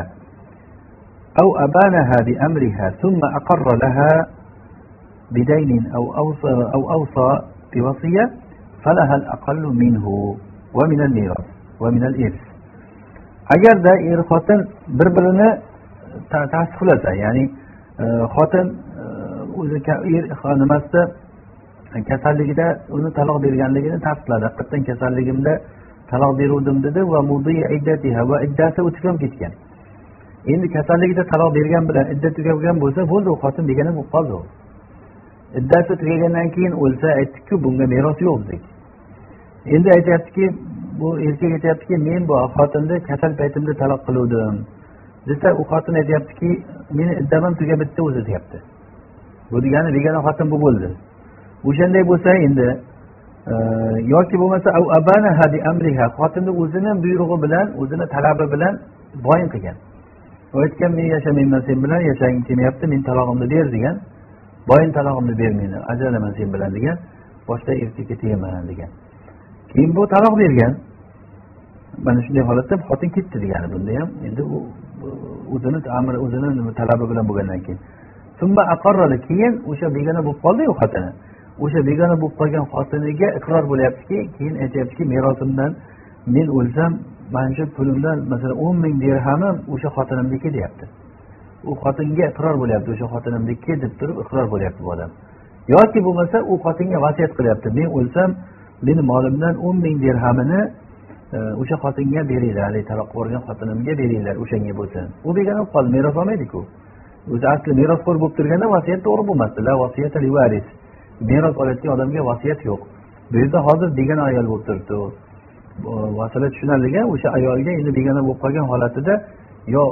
أو أبانها بأمرها ثم أقر لها بدين أو أوصى, أو أوصى بوصية فلها الأقل منه ومن الميراث ومن الإرث agarda er xotin bir birini tasdiqlasa ya'ni xotin o'zi er nimasida kasalligida uni taloq berganligini tasdiqladi haqiqatdan kasalligimda taloq beruvdim dedi va va iddasi o'tib ham ketgan endi kasalligida taloq bergan bilan iddat tugagan bo'lsa bo'ldi u xotin begona bo'lib qoldi u iddasi tugagandan keyin o'lsa aytdikku bunga meros yo'q dedik endi aytyaptiki bu erkak aytyaptiki men bu xotinni kasal paytimda taloq qiluvdim. Desa u xotin aytyaptiki meni iddam tugab bitdi o'zi deyapti. Bu degani begona xotin bu bo'ldi. O'shanday bo'lsa endi e, yoki bo'lmasa xotinni o'zini buyrug'i bilan o'zini talabi bilan boyin qilgan. U aytgan men yashamayman sen bilan yashagim kelmayapti men talog'imni ber degan. Boyin talog'imni ber meni ajralaman sen bilan degan boshqa erkakka tegaman degan. Keyin bu taloq bergan mana shunday holatda xotin ketdi degani bunda ham. Endi u o'zini amri o'zini talabi bilan bo'lgandan keyin. Keyin o'sha begona bo'lib qoldiyu xotini. O'sha begona bo'lib qolgan xotiniga iqror bo'lyaptiki keyin aytyaptiki merosimdan men o'lsam mana shu pulimdan masalan o'n ming dirhamim o'sha xotinimniki deyapti. U xotinga iqror bo'lyapti o'sha xotinimniki deb turib iqror bo'lyapti bu odam. Yoki bo'lmasa u xotinga vasiyat qilyapti. Men o'lsam meni molimdan o'n ming dirhamini e, o'sha xotinga beringlar haligi taloq yuborgan xotinimga beringlar o'shanga bo'lsin u begona bo'lib qoldi meros olmaydiku. O'zi asli merosxo'r bo'lib turganda vasiyat to'g'ri bo'lmasdi. La vasiyata meros olayotgan odamga vasiyat yo'q. Bu yerda hozir begona ayol bo'lib turibdi. Masala e, tushunarligi o'sha ayolga endi begona bo'lib qolgan holatida yo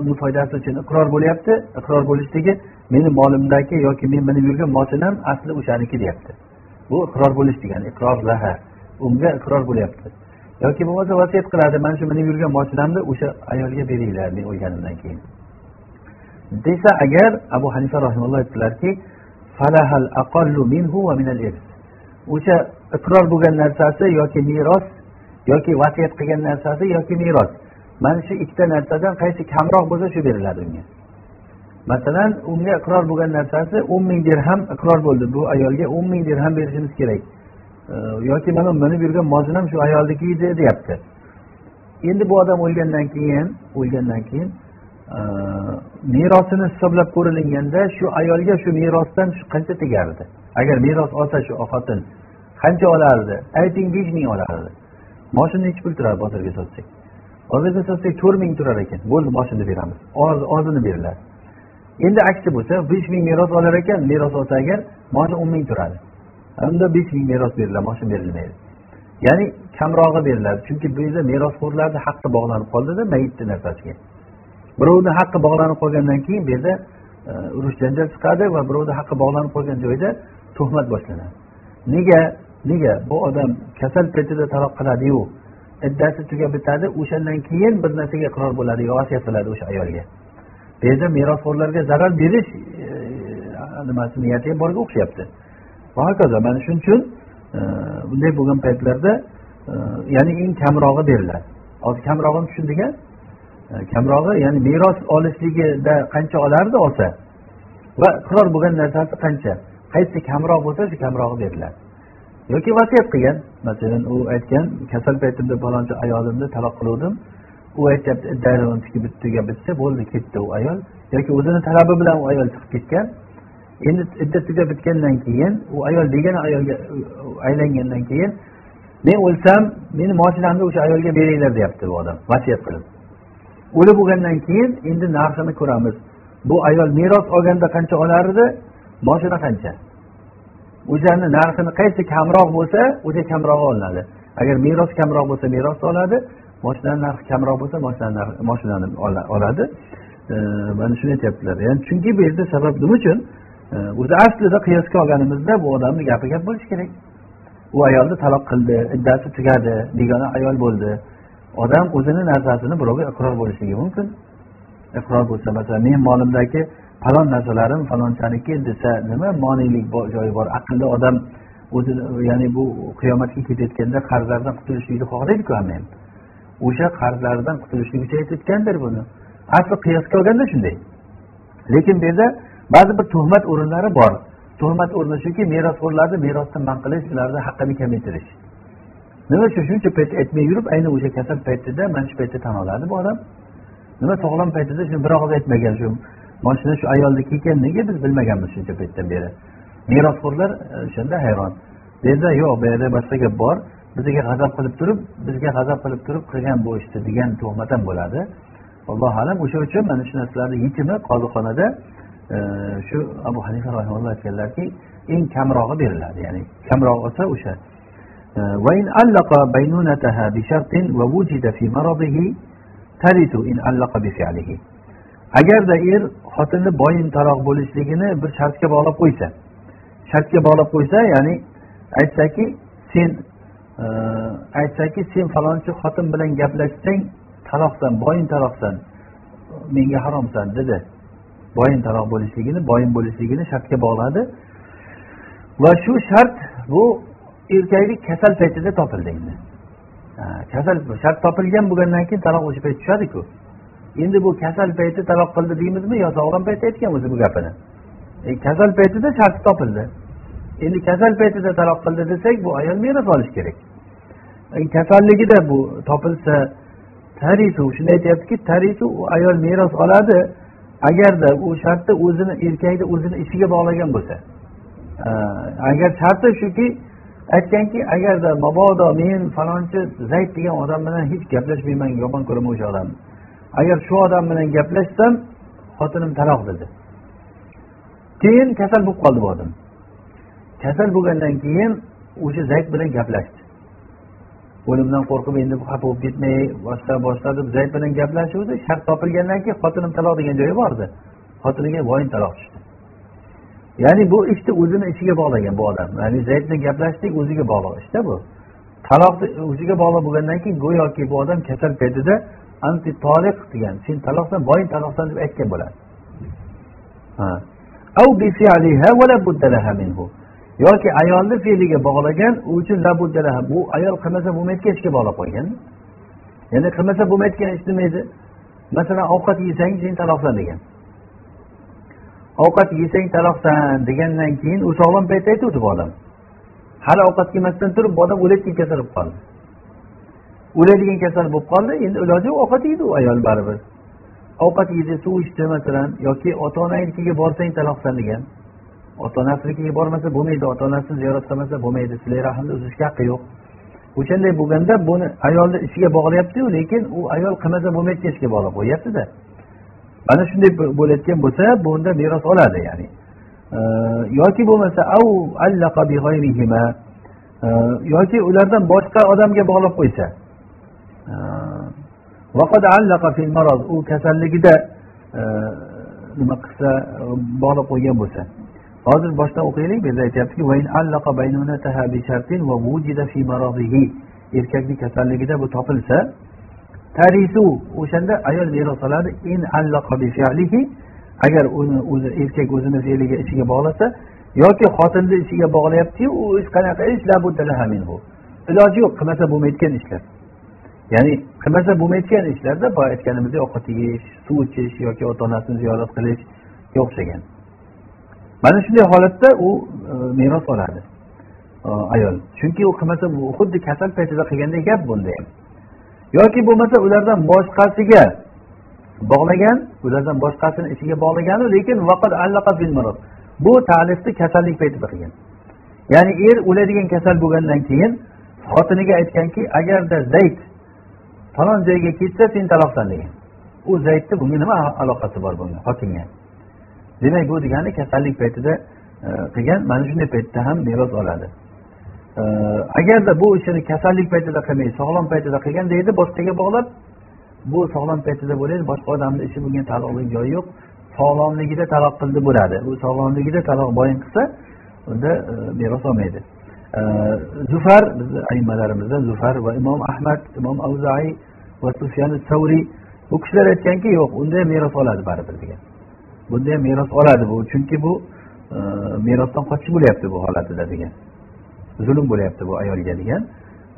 uni foydasi uchun iqror bo'lyapti. Iqror bo'lishligi meni molimdagi yoki men minib yurgan moshinam asli o'shaniki deyapti. Bu iqror bo'lish degani iqror laha unga iqror bo'lyapti. Yoki bo'lmasa vasiyat qiladi mana shu minib yurgan moshinamni o'sha ayolga beringlar men o'lganimdan keyin. Desa agar abu hanifa rahimalloh aytdilarki o'sha iqror bo'lgan narsasi yoki meros yoki vasiyat qilgan narsasi yoki meros. Mana shu ikkita narsadan qaysi kamroq bo'lsa shu beriladi unga. Masalan unga iqror bo'lgan narsasi o'n ming dirham iqror bo'ldi. Bu ayolga o'n ming dirham berishimiz kerak. Yoki mana minib yurgan mozinam shu ayolniki edi deyapti. Endi bu odam o'lgandan keyin o'lgandan keyin merosini hisoblab ko'rilganda shu ayolga shu merosdan qancha tegardi? Agar meros olsa shu xotin qancha olardi? Ayting besh ming olardi. Moshina nechi pul turadi bozorga sotsak. Bozorga sotsak to'rt ming turar ekan. Bo'ldi boshini beramiz. Ozini beriladi endi aksi bo'lsa besh ming meros olar ekan. Meros olsa agar moshina o'n ming turadi. Unda besh ming meros beriladi moshina berilmaydi. Ya'ni kamrog'i beriladi chunki bu yerda merosxo'rlarni haqqi bog'lanib qoldida mayitni narsasiga birovni haqqi bog'lanib qolgandan keyin bu yerda e, urush janjal chiqadi va birovni haqqi bog'lanib qolgan joyda tuhmat boshlanadi. Nega? Nega? Bu odam kasal paytida taloq qiladiyu. Iddasi tugab bitadi o'shandan keyin bir narsaga iqror bo'ladi yo vasiyat qiladi o'sha ayolga. Bu yerda merosxo'rlarga zarar berish e, nimasi niyati ham borga o'xshayapti. Va hokazo mana shuning uchun e, bunday bo'lgan paytlarda e, ya'ni eng kamrog'i beriladi. Hozir kamrog'ini tushundik a kamrog'i ya'ni meros olishligida qancha olardi olsa va iqror bo'lgan narsasi qancha? Qaysi kamroq bo'lsa shu kamrog'i beriladi. Yoki vasiyat qilgan. Masalan u aytgan kasal paytimda falonchi ayolimni taloq qiluvdim. U aytyapti tugab bitsa bo'ldi ketdi u ayol. Yoki o'zini talabi bilan u ayol chiqib ketgan. Endi iddat tugab bitgandan keyin u ayol degan ayolga aylangandan keyin men o'lsam meni moshinamni o'sha ayolga beringlar deyapti bu odam vasiyat qilib. O'lib bo'lgandan keyin endi narxini ko'ramiz. Bu ayol meros olganda qancha olardi moshina qancha? O'shani narxini qaysi kamroq bo'lsa o'sha kamrog'i olinadi. Agar meros kamroq bo'lsa merosni oladi. Moshinani narxi kamroq bo'lsa moshinani moshinani oladi. Mana shuni aytyaptilar. Ya'ni chunki bu yerda sabab nima uchun? O'zi aslida qiyosga olganimizda bu odamni gapi gap bo'lishi kerak. U ayolni taloq qildi iddasi tugadi begona ayol bo'ldi. Odam o'zini narsasini birovga iqror bo'lishligi mumkin. Iqror bo'lsa masalan men molimdagi falon narsalarim falonchaniki desa nima moniylik joyi bor? Aqlli odam o'zi ya'ni bu qiyomatga ketayotganda qarzlardan qutulishlikni xohlaydiku hamma ham o'sha qarzlardan qutulishlik uchun aytayotgandir buni. Asli qiyosga olganda shunday. Lekin bu yerda ba'zi bir tuhmat o'rinlari bor. Tuhmat o'rni shuki merosxo'rlarni merosdan man qilish ularni haqqini kamaytirish. Nima uchun shuncha payt aytmay yurib ayni o'sha kasal paytida mana shu paytda tan oladi bu odam. Nima sog'lom paytida shuni bir og'iz aytmagan shu moshina shu ayolniki ekan nega biz bilmaganmiz shuncha paytdan beri merosxo'rlar e, o'shanda hayron bu yerda yo'q bu yerda boshqa gap bor bizga g'azab qilib turib bizga g'azab qilib turib qilgan bu ishni degan tuhmat ham bo'ladi allohu alam o'sha uchun mana shu narsalarni yechimi qozixonada shu abu hanifa rahimalloh aytganlarki eng kamrog'i beriladi ya'ni kamroq bo'lsa o'sha وإن علق بينونتها بشرط ووجد في مرضه ترث إن علق بفعله agarda er xotinni boyintaroq bo'lishligini bir shartga bog'lab qo'ysa shartga bog'lab qo'ysa ya'ni aytsaki sen e, aytsaki sen falonchi xotin bilan gaplashsang taloqsan boyintaroqsan menga haromsan dedi. Boyintaroq bo'lishligini boyin bo'lishligini shartga bog'ladi. Va shu shart bu erkaklik kasal paytida topildi endi. Kasal shart topilgan bo'lgandan keyin taloq o'sha payt tushadiku. Endi bu kasal payti taloq qildi deymizmi yo sog'lom paytda aytgan o'zi bu gapini? E, kasal paytida sharti topildi. Endi kasal paytida taloq qildi desak bu ayol meros olishi kerak. E, kasalligida bu topilsa tarisu shuni aytyaptiki tarisu ayol meros oladi agarda u shartda o'zini erkakni o'zini ishiga bog'lagan bo'lsa. E, agar sharti shuki aytganki agarda mabodo men falonchi zayd degan odam bilan hech gaplashmayman yomon ko'raman o'sha odamni. Agar shu odam bilan gaplashsam xotinim taloq dedi. Keyin kasal bo'lib qoldi bu odam. Kasal bo'lgandan keyin o'sha zayd bilan gaplashdi. O'limdan qo'rqib endi xafa bo'lib ketmay boshqa boshqa deb zayd bilan gaplashuvdi. Shart topilgandan keyin xotinim taloq degan joyi bor edi xotiniga voyin taloq tushdi. Ya'ni bu ishni o'zini ishiga bog'lagan bu odam. Ya'ni zayd bilan gaplashdik o'ziga bog'liq. Ishda bu. Taloqni o'ziga bog'liq bo'lgandan keyin go'yoki bu odam kasal paytida anti toliq degan sen taloqdan boyin taloqdan deb aytgan bo'ladi. Yoki ayolni fe'liga bog'lagan u uchun bu ayol qilmasa bo'lmaydigan ishga bog'lab qo'ygan ya'ni qilmasa bo'lmaydigan ish nima edi masalan ovqat yesang sen taloqdan degan. Ovqat yesang taloqsan degandan keyin u sog'lom paytda aytuvdi bu odam. Hali ovqat yemasdan turib bu odam o'layotgan kasal bo'lib qoldi. O'ladigan kasal bo'lib qoldi endi iloji yo'q ovqat yeydi u ayol baribir. Ovqat yedi suv ichdi masalan yoki ota onanikiga borsang taloqsan degan ota onasinikiga bormasa bo'lmaydi ota onasini ziyorat qilmasa bo'lmaydi silay rahmni uzishga haqqi yo'q. O'shanday bo'lganda buni ayolni ishiga bog'layaptiyu lekin u ayol qilmasa bo'lmaydigan ishga bog'lab qo'yyaptida mana shunday bo'layotgan bo'lsa bunda meros oladi ya'ni. Yoki bo'lmasa yoki ulardan boshqa odamga bog'lab qo'ysa u kasalligida nima qilsa bog'lab qo'ygan bo'lsa hozir boshdan o'qiylik bu yerda aytyaptiki erkakni kasalligida bu topilsa tarisu o'shanda ayol meros oladi in agar uni o'zi erkak o'zini fe'liga ishiga bog'lasa yoki xotinni ishiga bog'layaptiyu u ish qanaqa ish iloji yo'q qilmasa bo'lmaydigan ishlar ya'ni qilmasa bo'lmaydigan ishlarda boya aytganimizdek ovqat yeyish suv ichish yoki ota onasini ziyorat qilishga o'xshagan mana shunday holatda u e, meros oladi e, ayol. Chunki u qilmasa xuddi kasal paytida qilganday gap bunda ham yoki bo'lmasa ulardan boshqasiga bog'lagan ulardan boshqasini ichiga bog'lagan lekin bu talifni kasallik paytida qilgan. Ya'ni er o'ladigan kasal bo'lgandan keyin xotiniga aytganki agarda zayd falon joyga ketsa sen taloqsan degan u zaydni bunga nima aloqasi bor bunga xotinga demak bu degani kasallik paytida e, qilgan mana shunday paytda ham meros oladi. E, agarda bu ishini kasallik paytida qilmay sog'lom paytida qilgan deydi boshqaga bog'lab bu sog'lom paytida bo'ladi boshqa odamni ishi bunga taalluqli joyi yo'q. Sog'lomligida taloq qildi bo'ladi. U sog'lomligida taloq boyin qilsa unda meros olmaydi. E, zufar bizni aymalarimizdan zufar va imom ahmad imom avzaiy va sufyan savriy bu kishilar aytganki yo'q unda ham meros oladi baribir degan. Bunda ham meros oladi bu chunki bu e, merosdan qochish bo'lyapti bu holatida degan. Zulm bo'lyapti bu ayolga degan.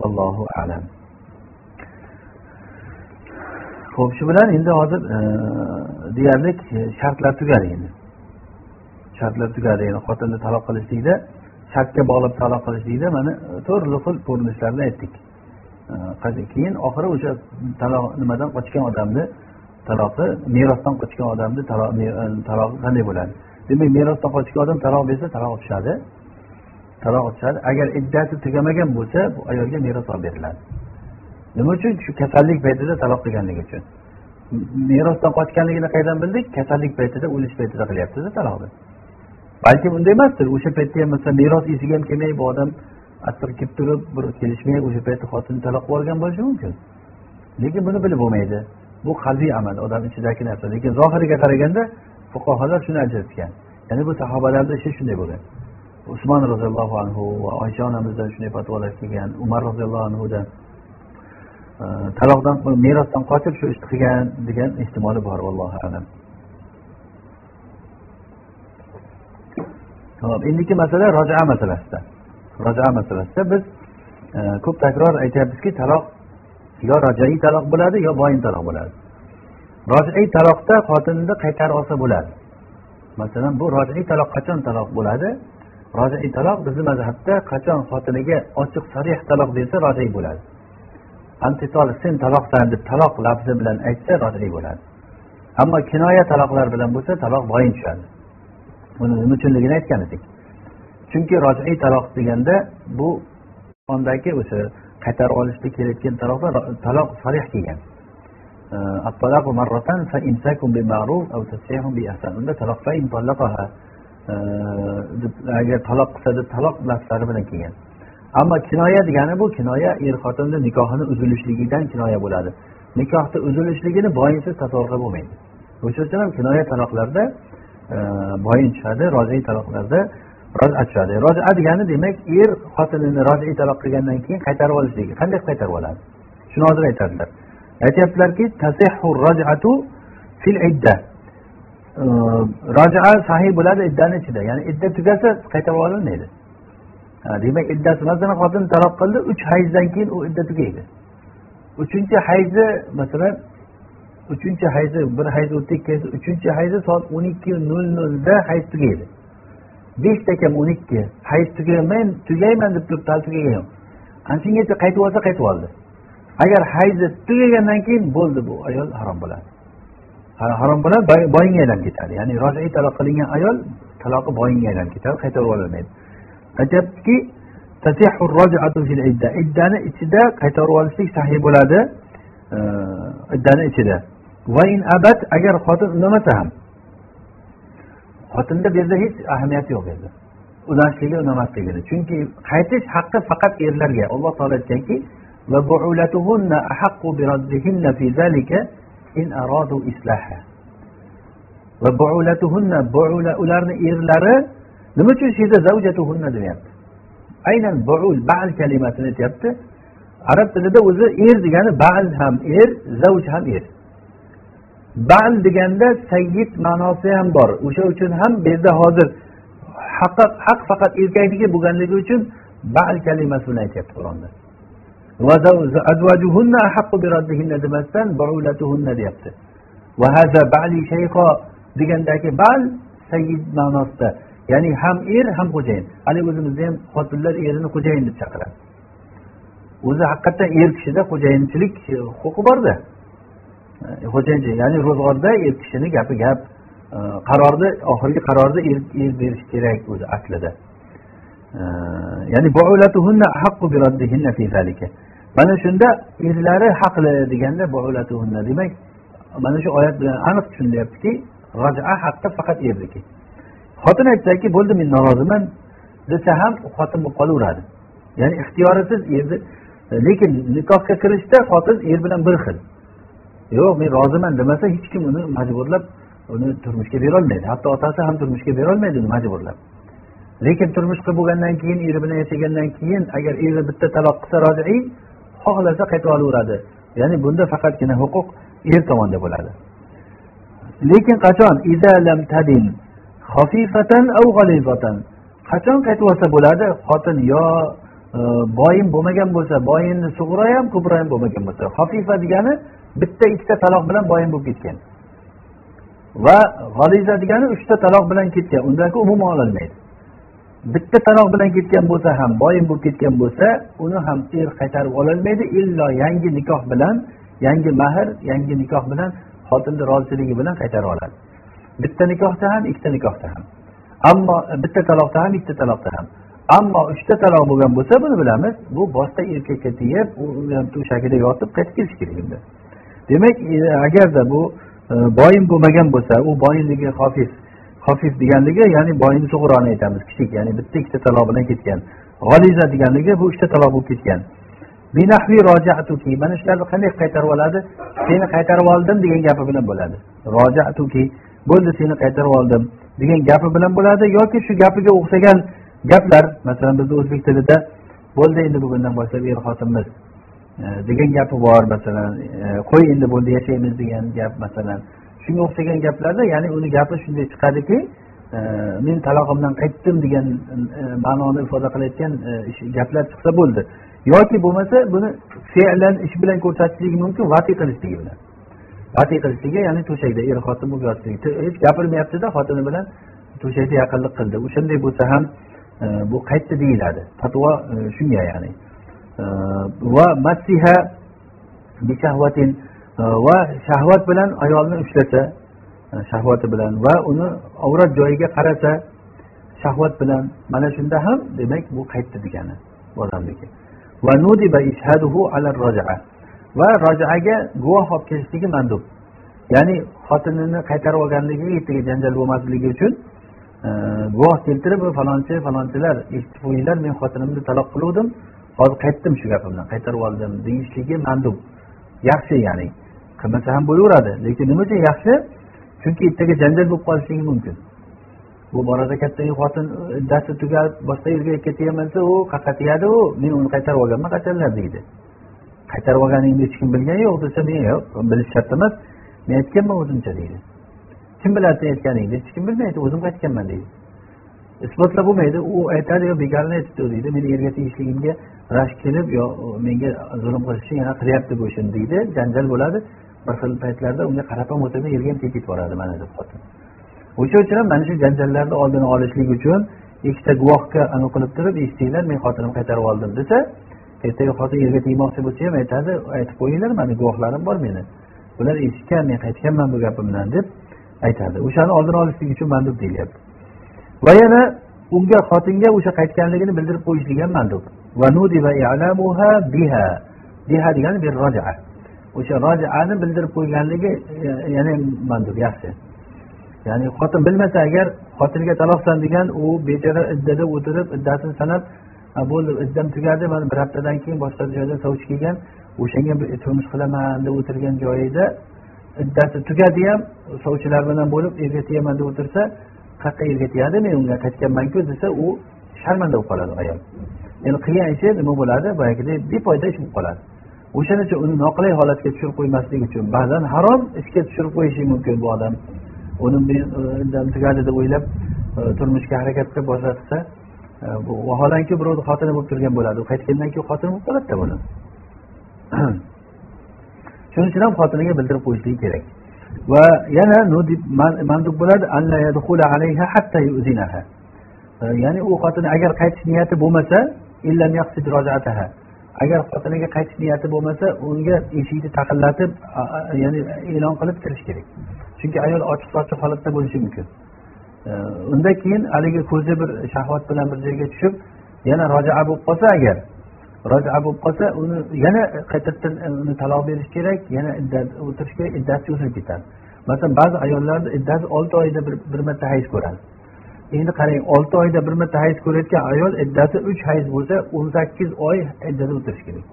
Allohu alam. Ho'p shu bilan endi hozir e, deyarli shartlar tugadi endi. Shartlar tugadi endi xotinni taloq qilishlikda shartga bog'lab taloq qilishlikda mana e, turli xil ko'rinishlarni aytdik. Э, keyin oxiri o'sha taloq nimadan qochgan odamni taloqi merosdan qochgan odamni talog'i e, qanday bo'ladi? Demak merosdan qochgan odam taloq bersa taloq tushadi taloq tushadi agar iddati tugamagan bo'lsa bu ayolga meros olib beriladi. Nima uchun? Shu kasallik paytida taloq qilganligi uchun. Merosdan qochganligini qayerdan bildik? Kasallik paytida o'lish paytida qilyaptida taloqni. Balki unday emasdir. O'sha paytda ham masalan meros esiga ham kelmay bu odam asir kelib turib bir kelishmay o'sha paytda xotinni taloq qilib yuborgan bo'lishi mumkin. Lekin buni bilib bo'lmaydi. Bu qalbiy amal odam ichidagi narsa. Lekin zohiriga qaraganda fuqarolar shuni ajratgan. Ya'ni bu sahobalarni ishi shunday bo'lgan. Usmon roziyallohu anhu va oysha onamizdan shunday fatvolar kelgan umar roziyallohu anhudan e, taloqdan merosdan qochib shu ishni qilgan degan ehtimoli bor allohu alam. Hop endiki masala roja masalasida. Roja masalasida biz e, ko'p takror aytyapmizki taloq yo rojaiy taloq bo'ladi yo boyin taloq bo'ladi. Rojaiy taloqda xotinni qaytarib olsa bo'ladi. Masalan bu rojaiy taloq qachon taloq bo'ladi? Rojaiy taloq bizni mazhabda qachon xotiniga ochiq sarih taloq bersa rojaiy bo'ladi. Antitol sen taloqsan deb taloq lafzi bilan aytsa rojai bo'ladi. Ammo kinoya taloqlar bilan bo'lsa taloq boyin tushadi. Buni nima uchunligini aytgan edik. Chunki rojiiy taloq deganda bu qondagi o'sha qaytarib olishda kelayotgan taloqda taloq sarih kelgan. Unda taloq agar taloq qilsa deb taloq lafzlari bilan kelgan. Ammo kinoya degani bu kinoya er xotinni nikohini uzilishligidan kinoya bo'ladi. Nikohni uzilishligini boyinsiz tasavvur qilib bo'lmaydi. O'sha uchun ham kinoya taloqlarda boyin tushadi rojiy taloqlarda roja tushadi roja degani demak er xotinini rojiy taloq qilgandan keyin qaytarib olishligi qanday qaytarib oladi? Shuni hozir aytadilar. Aytyaptilarki fil idda. Roja sahiy bo'ladi iddani ichida. Ya'ni idda tugasa qaytarib olinmaydi. Demak iddasi masalan xotin taloq qildi uch hayzdan keyin u idda tugaydi. Uchinchi hayzi masalan uchinchi hayzi bir hayz o'tdi ikki hayz uchinchi hayzi soat o'n ikki nol nolda hayz tugaydi. Beshta kam o'n ikki hayz tugaman tugayman deb turibdi hali tugagan yo'q. Ana shungacha qaytib olsa qaytib oldi. Agar hayzi tugagandan keyin bo'ldi bu ayol harom bo'ladi. Harom bo'ladi boyinga aylanib ketadi. Ya'ni rojiy taloq qilingan ayol taloqi boyinga aylanib ketadi qaytarib ololmaydi. Aytyaptiki iddani ichida qaytarib olishlik sahiy bo'ladi e, iddani ichida. Va in abad agar xotin unamasa ham. Xotinda bu yerda hech ahamiyati yo'q edi. Ulashligi unamasligini chunki qaytish haqqi faqat erlarga alloh taolo aytganki ularni erlari nima uchun shu yerda zavjatuhunna deyapti? Aynan buul bal kalimasini aytyapti. Arab tilida o'zi er degani bal ham er zavj ham er. Bal deganda sayyid ma'nosi ham bor. O'sha uchun ham bu yerda hozir haq haq faqat erkakniki bo'lganligi uchun bal kalimasi bilan aytyapti qur'onda. Demasdan deyapti. Degandagi bal sayyid ma'nosida. Ya'ni ham er ham xo'jayin haligi o'zimizda ham xotinlar erini xo'jayin deb chaqiradi. O'zi haqiqatdan er kishida xo'jayinchilik huquqi borda. E, xo'jayinchi ya'ni ro'zg'orda er kishini gapi gap e, qarorni oxirgi qarorni er berishi kerak o'zi aslida. E, ya'ni mana shunda erlari haqli deganda demak mana shu oyat bilan aniq tushunilyaptiki roja haqqi faqat erniki xotin aytsaki bo'ldi men noroziman desa ham xotin bo'lib qolaveradi. Ya'ni ixtiyorisiz erni lekin nikohga kirishda xotin er bilan bir xil. Yo'q men roziman demasa hech kim uni majburlab uni turmushga berolmaydi. Hatto otasi ham turmushga berolmaydi uni majburlab. Lekin turmush qilib bo'lgandan keyin eri bilan yashagandan keyin agar eri bitta taloq qilsa rojiiy xohlasa qaytib olaveradi. Ya'ni bunda faqatgina huquq er tomonda bo'ladi. Lekin qachon? Qachon qaytib olsa bo'ladi? Xotin yo boyin boyim bo'lmagan bo'lsa boyinni sug'ura ham kubro ham bo'lmagan bo'lsa. Xofifa degani bitta ikkita taloq bilan boyin bo'lib ketgan. Va g'oliza degani uchta taloq bilan ketgan. Undan umuman ololmaydi. Bitta taloq bilan ketgan bo'lsa ham boyin bo'lib ketgan bo'lsa uni ham er qaytarib ololmaydi. Illo yangi nikoh bilan yangi mahr yangi nikoh bilan xotinni roziligi bilan qaytarib oladi. Bitta nikohda ham ikkita nikohda ham. Ammo e, bitta taloqda ham ikkita taloqda ham. Ammo uchta taloq bo'lgan bo'lsa buni bilamiz bu boshqa erkakka tegib u ham to'shagida yotib qaytib kelishi kerak unda. Demak e, agarda bu boyim boyin bo'lmagan bo'lsa u boyinligi hofiz hofiz deganligi ya'ni boyni sug'uroni aytamiz kichik ya'ni bitta ikkita taloq bilan ketgan. G'oliza deganligi bu uchta taloq bo'lib ketgan. Mana shularni qanday qaytarib oladi? Seni qaytarib oldim degan gapi bilan bo'ladi. Rojatuki bo'ldi seni qaytarib oldim degan gapi bilan bo'ladi yoki shu gapiga o'xshagan gaplar masalan bizni o'zbek tilida bo'ldi endi bugundan boshlab er xotinmiz degan gapi bor masalan e, qo'y endi bo'ldi yashaymiz degan gap masalan. Shunga o'xshagan gaplarda ya'ni uni gapi shunday chiqadiki e, men talog'imdan qaytdim degan e, ma'noni ifoda qilayotgan gaplar chiqsa bo'ldi. Yoki bo'lmasa buni fe'lan ish bilan ko'rsatishligi mumkin vati qilishligi bilan. Vati qilishligi ya'ni to'shakda er xotin bo'lib yotishligi hech gapirmayaptida xotini bilan to'shakda yaqinlik qildi. O'shanday bo'lsa ham bu qaytdi deyiladi. Fatvo shunga ya'ni. Va massiha bishahvatin va shahvat bilan ayolni ushlasa shahvati bilan va uni avrat joyiga qarasa shahvat bilan mana shunda ham demak bu qaytdi degani odamniki. Va va rojaga guvoh olib kelishligi mandub. Ya'ni xotinini qaytarib olganligi ertaga janjal bo'lmasligi uchun guvoh keltirib falonchi falonchilar eshitib qo'yinglar men xotinimni taloq qiluvdim. Hozir qaytdim shu gapimdan qaytarib oldim deyishligi mandub yaxshi ya'ni qilmasa ham bo'laveradi lekin nima uchun yaxshi? Chunki ertaga janjal bo'lib qolishligi mumkin. Bu borada katta xotin e, iddasi tugab boshqa yerga ketyapman desa u qayerqa tegadi u men uni qaytarib olganman qachonlar deydi. Qaytarib olganingni hech kim bilgani yo'q desa men yo'q bilish shart emas. Men aytganman o'zimcha deydi. Kim biladi sen aytganingni hech kim bilmaydi o'zim aytganman deydi. Isbotlab bo'lmaydi u aytadi yo bekorni aytibdi deydi. Meni yerga tegishligimga rashk kelib yo menga zulm qilishni yana qilyapti bu ishini deydi. Janjal bo'ladi. Bir xil paytlarda unga qarab ham o'tirmay yerga ham tegib yuboradi mana deb xotin o'sha uchun ham mana shu janjallarni oldini olishlik uchun ikkita guvohga anavi qilib turib eshitinglar men xotinimni qaytarib oldim desa ertaga xotin yerga tegmoqchi bo'lsa ham aytadi aytib qo'yinglar mani guvohlarim bor meni. Bular eshitgan men qaytganman bu gapimdan deb aytadi. O'shani oldini olishlik uchun mandub deyilyapti va yana unga xotinga o'sha qaytganligini bildirib qo'yishlik ham mandub biha. Degani o'sha rojaani bildirib qo'yganligi e, ya'ni yana mandub yaxshi. Ya'ni xotin bilmasa agar xotiniga taloqsan degan u bechora iddada o'tirib iddasini sanab bo'ldi iddam tugadi mana bir haftadan keyin boshqa joyda sovchi kelgan o'shanga turmush qilaman deb o'tirgan joyida iddasi tugadi ham sovchilar bilan bo'lib erga tegaman deb o'tirsa qayerqa yerga tegadi men unga qaytganmanku desa u sharmanda bo'lib qoladi ayol. Endi qilgan ishi nima bo'ladi? Boyagidek befoyda ish bo'lib qoladi. O'shaning uchun uni noqulay holatga tushirib qo'ymaslik uchun ba'zan harom ishga tushirib qo'yishi mumkin bu odam. Uni men e, tugadi deb o'ylab e, turmushga harakat qilib e, bu vaholanki birovni xotini bo'lib turgan bo'ladi. U qaytgandan keyin xotini bo'lib qoladida buni. <clears throat> Shuning uchun ham xotiniga bildirib qo'yishligi kerak. Va yana mandub bo'ladi ya'ni u xotini agar qaytish niyati bo'lmasa agar xotiniga qaytish niyati bo'lmasa unga eshikni taqillatib ya'ni e'lon qilib kirish kerak. Chunki ayol ochiq sochiq holatda bo'lishi mumkin. E, undan keyin haligi ko'zi bir shahvat bilan bir joyga tushib yana rojaa bo'lib qolsa agar rojaa bo'lib qolsa uni yana qaytadan eh, uni taloq berish kerak yana iddat o'tirish kerak iddati cho'zilib ketadi. Masalan ba'zi ayollarni iddasi olti oyda bir marta hayz ko'radi. Endi qarang olti oyda bir marta hayz ko'rayotgan ayol iddati uch hayz bo'lsa o'n sakkiz oy iddada o'tirishi kerak.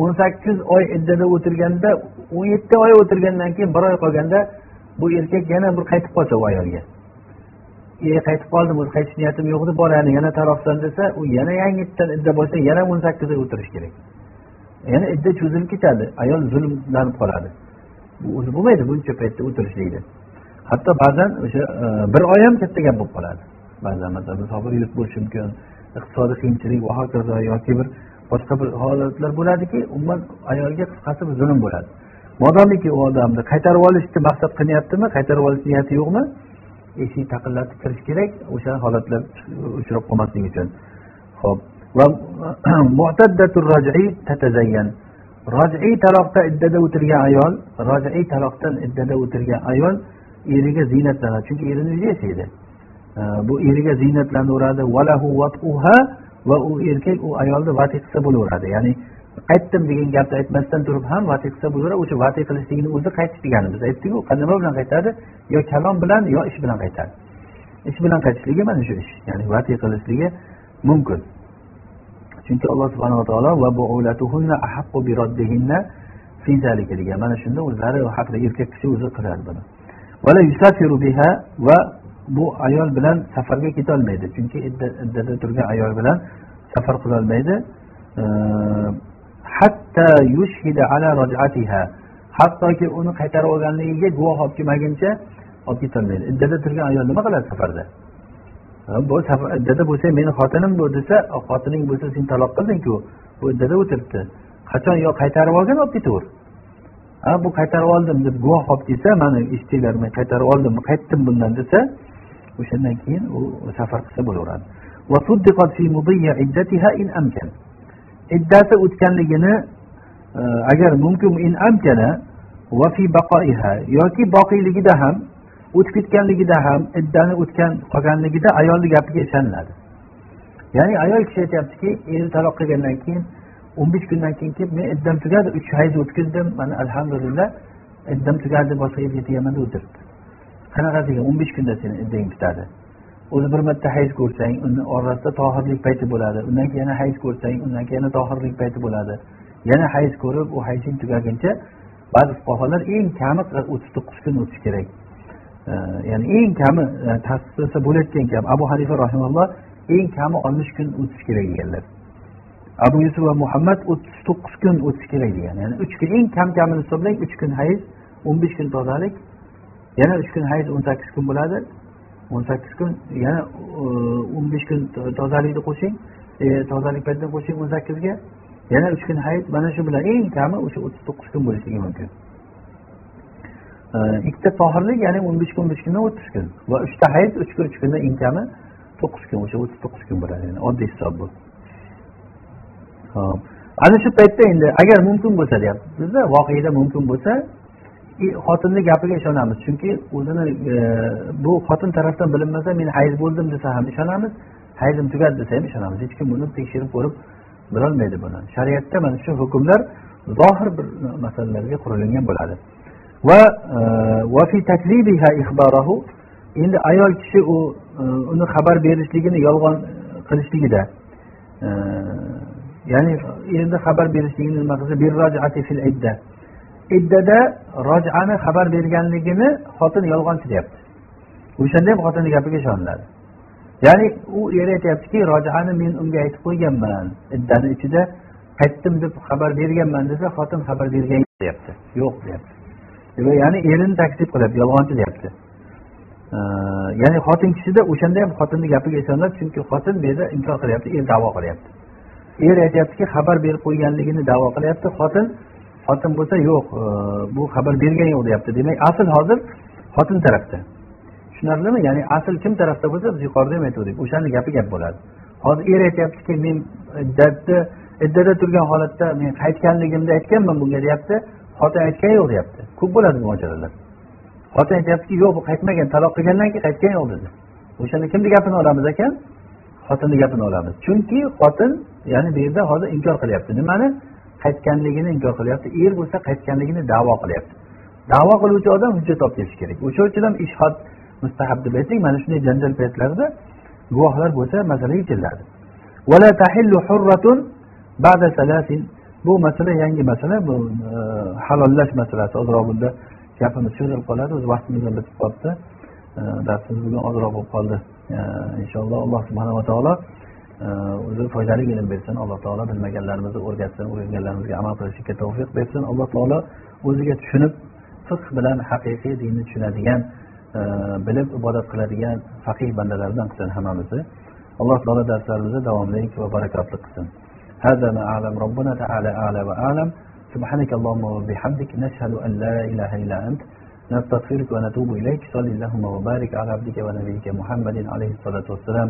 o'n sakkiz oy iddada o'tirganda o'n yetti oy o'tirgandan keyin bir oy qolganda bu erkak yana bir qaytib qolsa u ayolga. E qaytib qoldim o'zi qaytish niyatim yo'q edi boraylik yana tarafdan desa u yana yangitdan idda bo'lsa yana o'n sakkiz o'tirish kerak. Yana idda cho'zilib ketadi ayol zulmlanib qoladi. Bu o'zi bo'lmaydi buncha paytda o'tirishlikda. Hatto ba'zan o'sha e, bir oy ham katta gap bo'lib qoladi. Ba'zan masalan musofir bo'lishi mumkin iqtisodiy qiyinchilik va hokazo yoki bir boshqa bir holatlar bo'ladiki umuman ayolga qisqasi bir zulm bo'ladi. Modomiki u odamni qaytarib olishni maqsad qilyaptimi qaytarib olish niyati yo'qmi? Eshik taqillatib kirish kerak o'sha holatlar uchrab qolmasligi uchun. Ho'p va <clears throat> rojiy taloqda iddada o'tirgan ayol rojiy taloqdan iddada o'tirgan ayol eriga ziynatlanadi. Chunki erini uyida yashaydi bu eriga ziynatlanaveradi va u erkak u ayolni vati qilsa bo'laveradi. Ya'ni aytdim degan gapni aytmasdan turib ham vati qilsa bo'laveradi o'sha vati qilishligini o'zi qaytish degani biz aytdikku nima bilan qaytadi? Yo kalom bilan yo ish bilan qaytadi. Ish bilan qaytishligi mana shu ish. Ya'ni vati qilishligi mumkin. Chunki alloh subhanava taolo degan. Mana shunda o'zlari haqida erkak kishi o'zi qiladi buni. Va bu ayol bilan safarga ketolmaydi. Chunki iddada turgan ayol bilan safar qilolmaydi. Hattoki uni qaytarib olganligiga guvoh olib kelmaguncha olib ketolmaydi iddada turgan ayol nima qiladi safarda? Bu iddada bo'lsa meni xotinim bu desa xotining bo'lsa sen taloq qildingku bu iddada o'tiribdi. Qachon yo qaytarib olgin olib ketaver. A bu qaytarib oldim deb guvoh olib kelsa mana eshitdinglar men qaytarib oldim qaytdim bundan desa o'shandan keyin u safar qilsa bo'laveradi. Iddati o'tganligini e, agar mumkin in amkana va fi baqoiha yoki boqiyligida ham o'tib ketganligida ham iddani o'tgan qolganligida ayolni gapiga ishoniladi. Ya'ni ayol kishi aytyaptiki eri taloq qilgandan keyin o'n besh kundan keyin kelib men iddam tugadi uch hayz o'tkazdim mana alhamdulillah iddam tugadi boshqa yerga tegaman deb o'tiribdi qanaqasiga o'n besh kunda seni iddang bitadi o'zi bir marta hayz ko'rsang uni orasida tohirlik payti bo'ladi. Undan keyin yana hayz ko'rsang undan keyin yana tohirlik payti bo'ladi. Yana hayz ko'rib u hayzing tugaguncha ba'zi fuqarolar eng kami o'ttiz to'qqiz kun o'tishi kerak. Ya'ni eng kami e, tasdiqlasa bo'layotgan gap abu hanifa rahimalloh eng kami oltmish kun o'tishi kerak deganlar. Abu yusuf va muhammad o'ttiz to'qqiz kun o'tishi kerak degan. Ya'ni uch kun eng kam kamini hisoblang uch kun hayz o'n besh kun tozalik. Yana uch kun hayz o'n sakkiz kun bo'ladi. O'n sakkiz kun yana e, o'n besh kun tozalikni qo'shing. E, tozalik paytida qo'shing o'n sakkizga. Yana uch kun hayit mana shu bilan eng kami o'sha o'ttiz to'qqiz kun bo'lishligi mumkin. E, ikkita tohirlik ya'ni o'n besh kun besh kundan o'ttiz kun. Va uchta hayit uch kun uch kundan eng kami to'qqiz kun o'sha o'ttiz to'qqiz kun bo'ladi. Yani oddiy hisob bu. Hop ana shu paytda endi agar mumkin bo'lsa deyapti bizda voqeda mumkin bo'lsa xotinni gapiga ishonamiz. Chunki o'zini e, bu xotin tarafdan bilinmasa men hayz bo'ldim desa ham ishonamiz. Hayzim tugadi desa ham ishonamiz. Hech kim buni tekshirib ko'rib bilolmaydi buni. Shariatda mana shu hukmlar zohir bir masalalarga qurilingan bo'ladi. Va e, endi ayol kishi u e, uni xabar berishligini yolg'on qilishligida ya'ni endi xabar berishligini nima qilsa iddada rojani xabar berganligini xotin yolg'onchi deyapti o'shanda ham xotinni gapiga ishoniladi. Ya'ni u eri aytyaptiki rojani men unga aytib qo'yganman. Iddani ichida qaytdim deb xabar berganman desa xotin xabar bergan deyapti. Yo'q deyapti. Ya'ni erini taklif qilyapti yolg'onchi deyapti. Ya'ni xotin kishida o'shanda ham xotinni gapiga ishoniladi chunki xotin bu yerda inkor qilyapti er davo qilyapti. Er aytyaptiki xabar berib qo'yganligini davo qilyapti xotin xotin bo'lsa yo'q e, bu xabar bergan yo'q deyapti demak asl hozir xotin tarafda. Tushunarlimi? Ya'ni asl kim tarafda bo'lsa biz yuqorida ham aytgandik o'shani gapi gap bo'ladi. Hozir er aytyaptiki men iddatni iddada turgan holatda men qaytganligimda aytganman bunga deyapti. Xotin aytgani yo'q deyapti. Ko'p bo'ladi bu mojarolar xotin aytyaptiki yo'q bu qaytmagan taloq qilgandan keyin qaytgani yo'q dedi. O'shanda kimni gapini olamiz ekan? Xotinni gapini olamiz. Chunki xotin ya'ni bu yerda hozir inkor qilyapti. Nimani? qaytganligini inkor qilyapti. Er bo'lsa qaytganligini davo qilyapti. Davo qiluvchi odam hujjat olib kelishi kerak. O'sha uchun ham ishhod mustahab deb aytdik. Mana shunday janjal paytlarida guvohlar bo'lsa masala yechiladi bu masala yangi masala. Bu e, halollash masalasi ozroq bunda gapimiz cho'zilib qoladi. O'z vaqtimiz ham bitib qolibdi. E, darsimiz bugun ozroq bo'lib qoldi. E, inshaalloh alloh subhanava taolo o'zi foydali ilm bersin alloh taolo bilmaganlarimizni o'rgatsin o'rganganlarimizga amal qilishga tavfiq bersin alloh taolo o'ziga tushunib fiqh bilan haqiqiy dinni tushunadigan e, bilib ibodat qiladigan faqih bandalardan qilsin hammamizni alloh taolo darslarimizni davomli va barakotli qilsin هذا ما أعلم ربنا تعالى أعلى وأعلم سبحانك اللهم وبحمدك نشهد أن لا إله إلا أنت نستغفرك ونتوب إليك صل اللهم وبارك على عبدك ونبيك محمد عليه الصلاة والسلام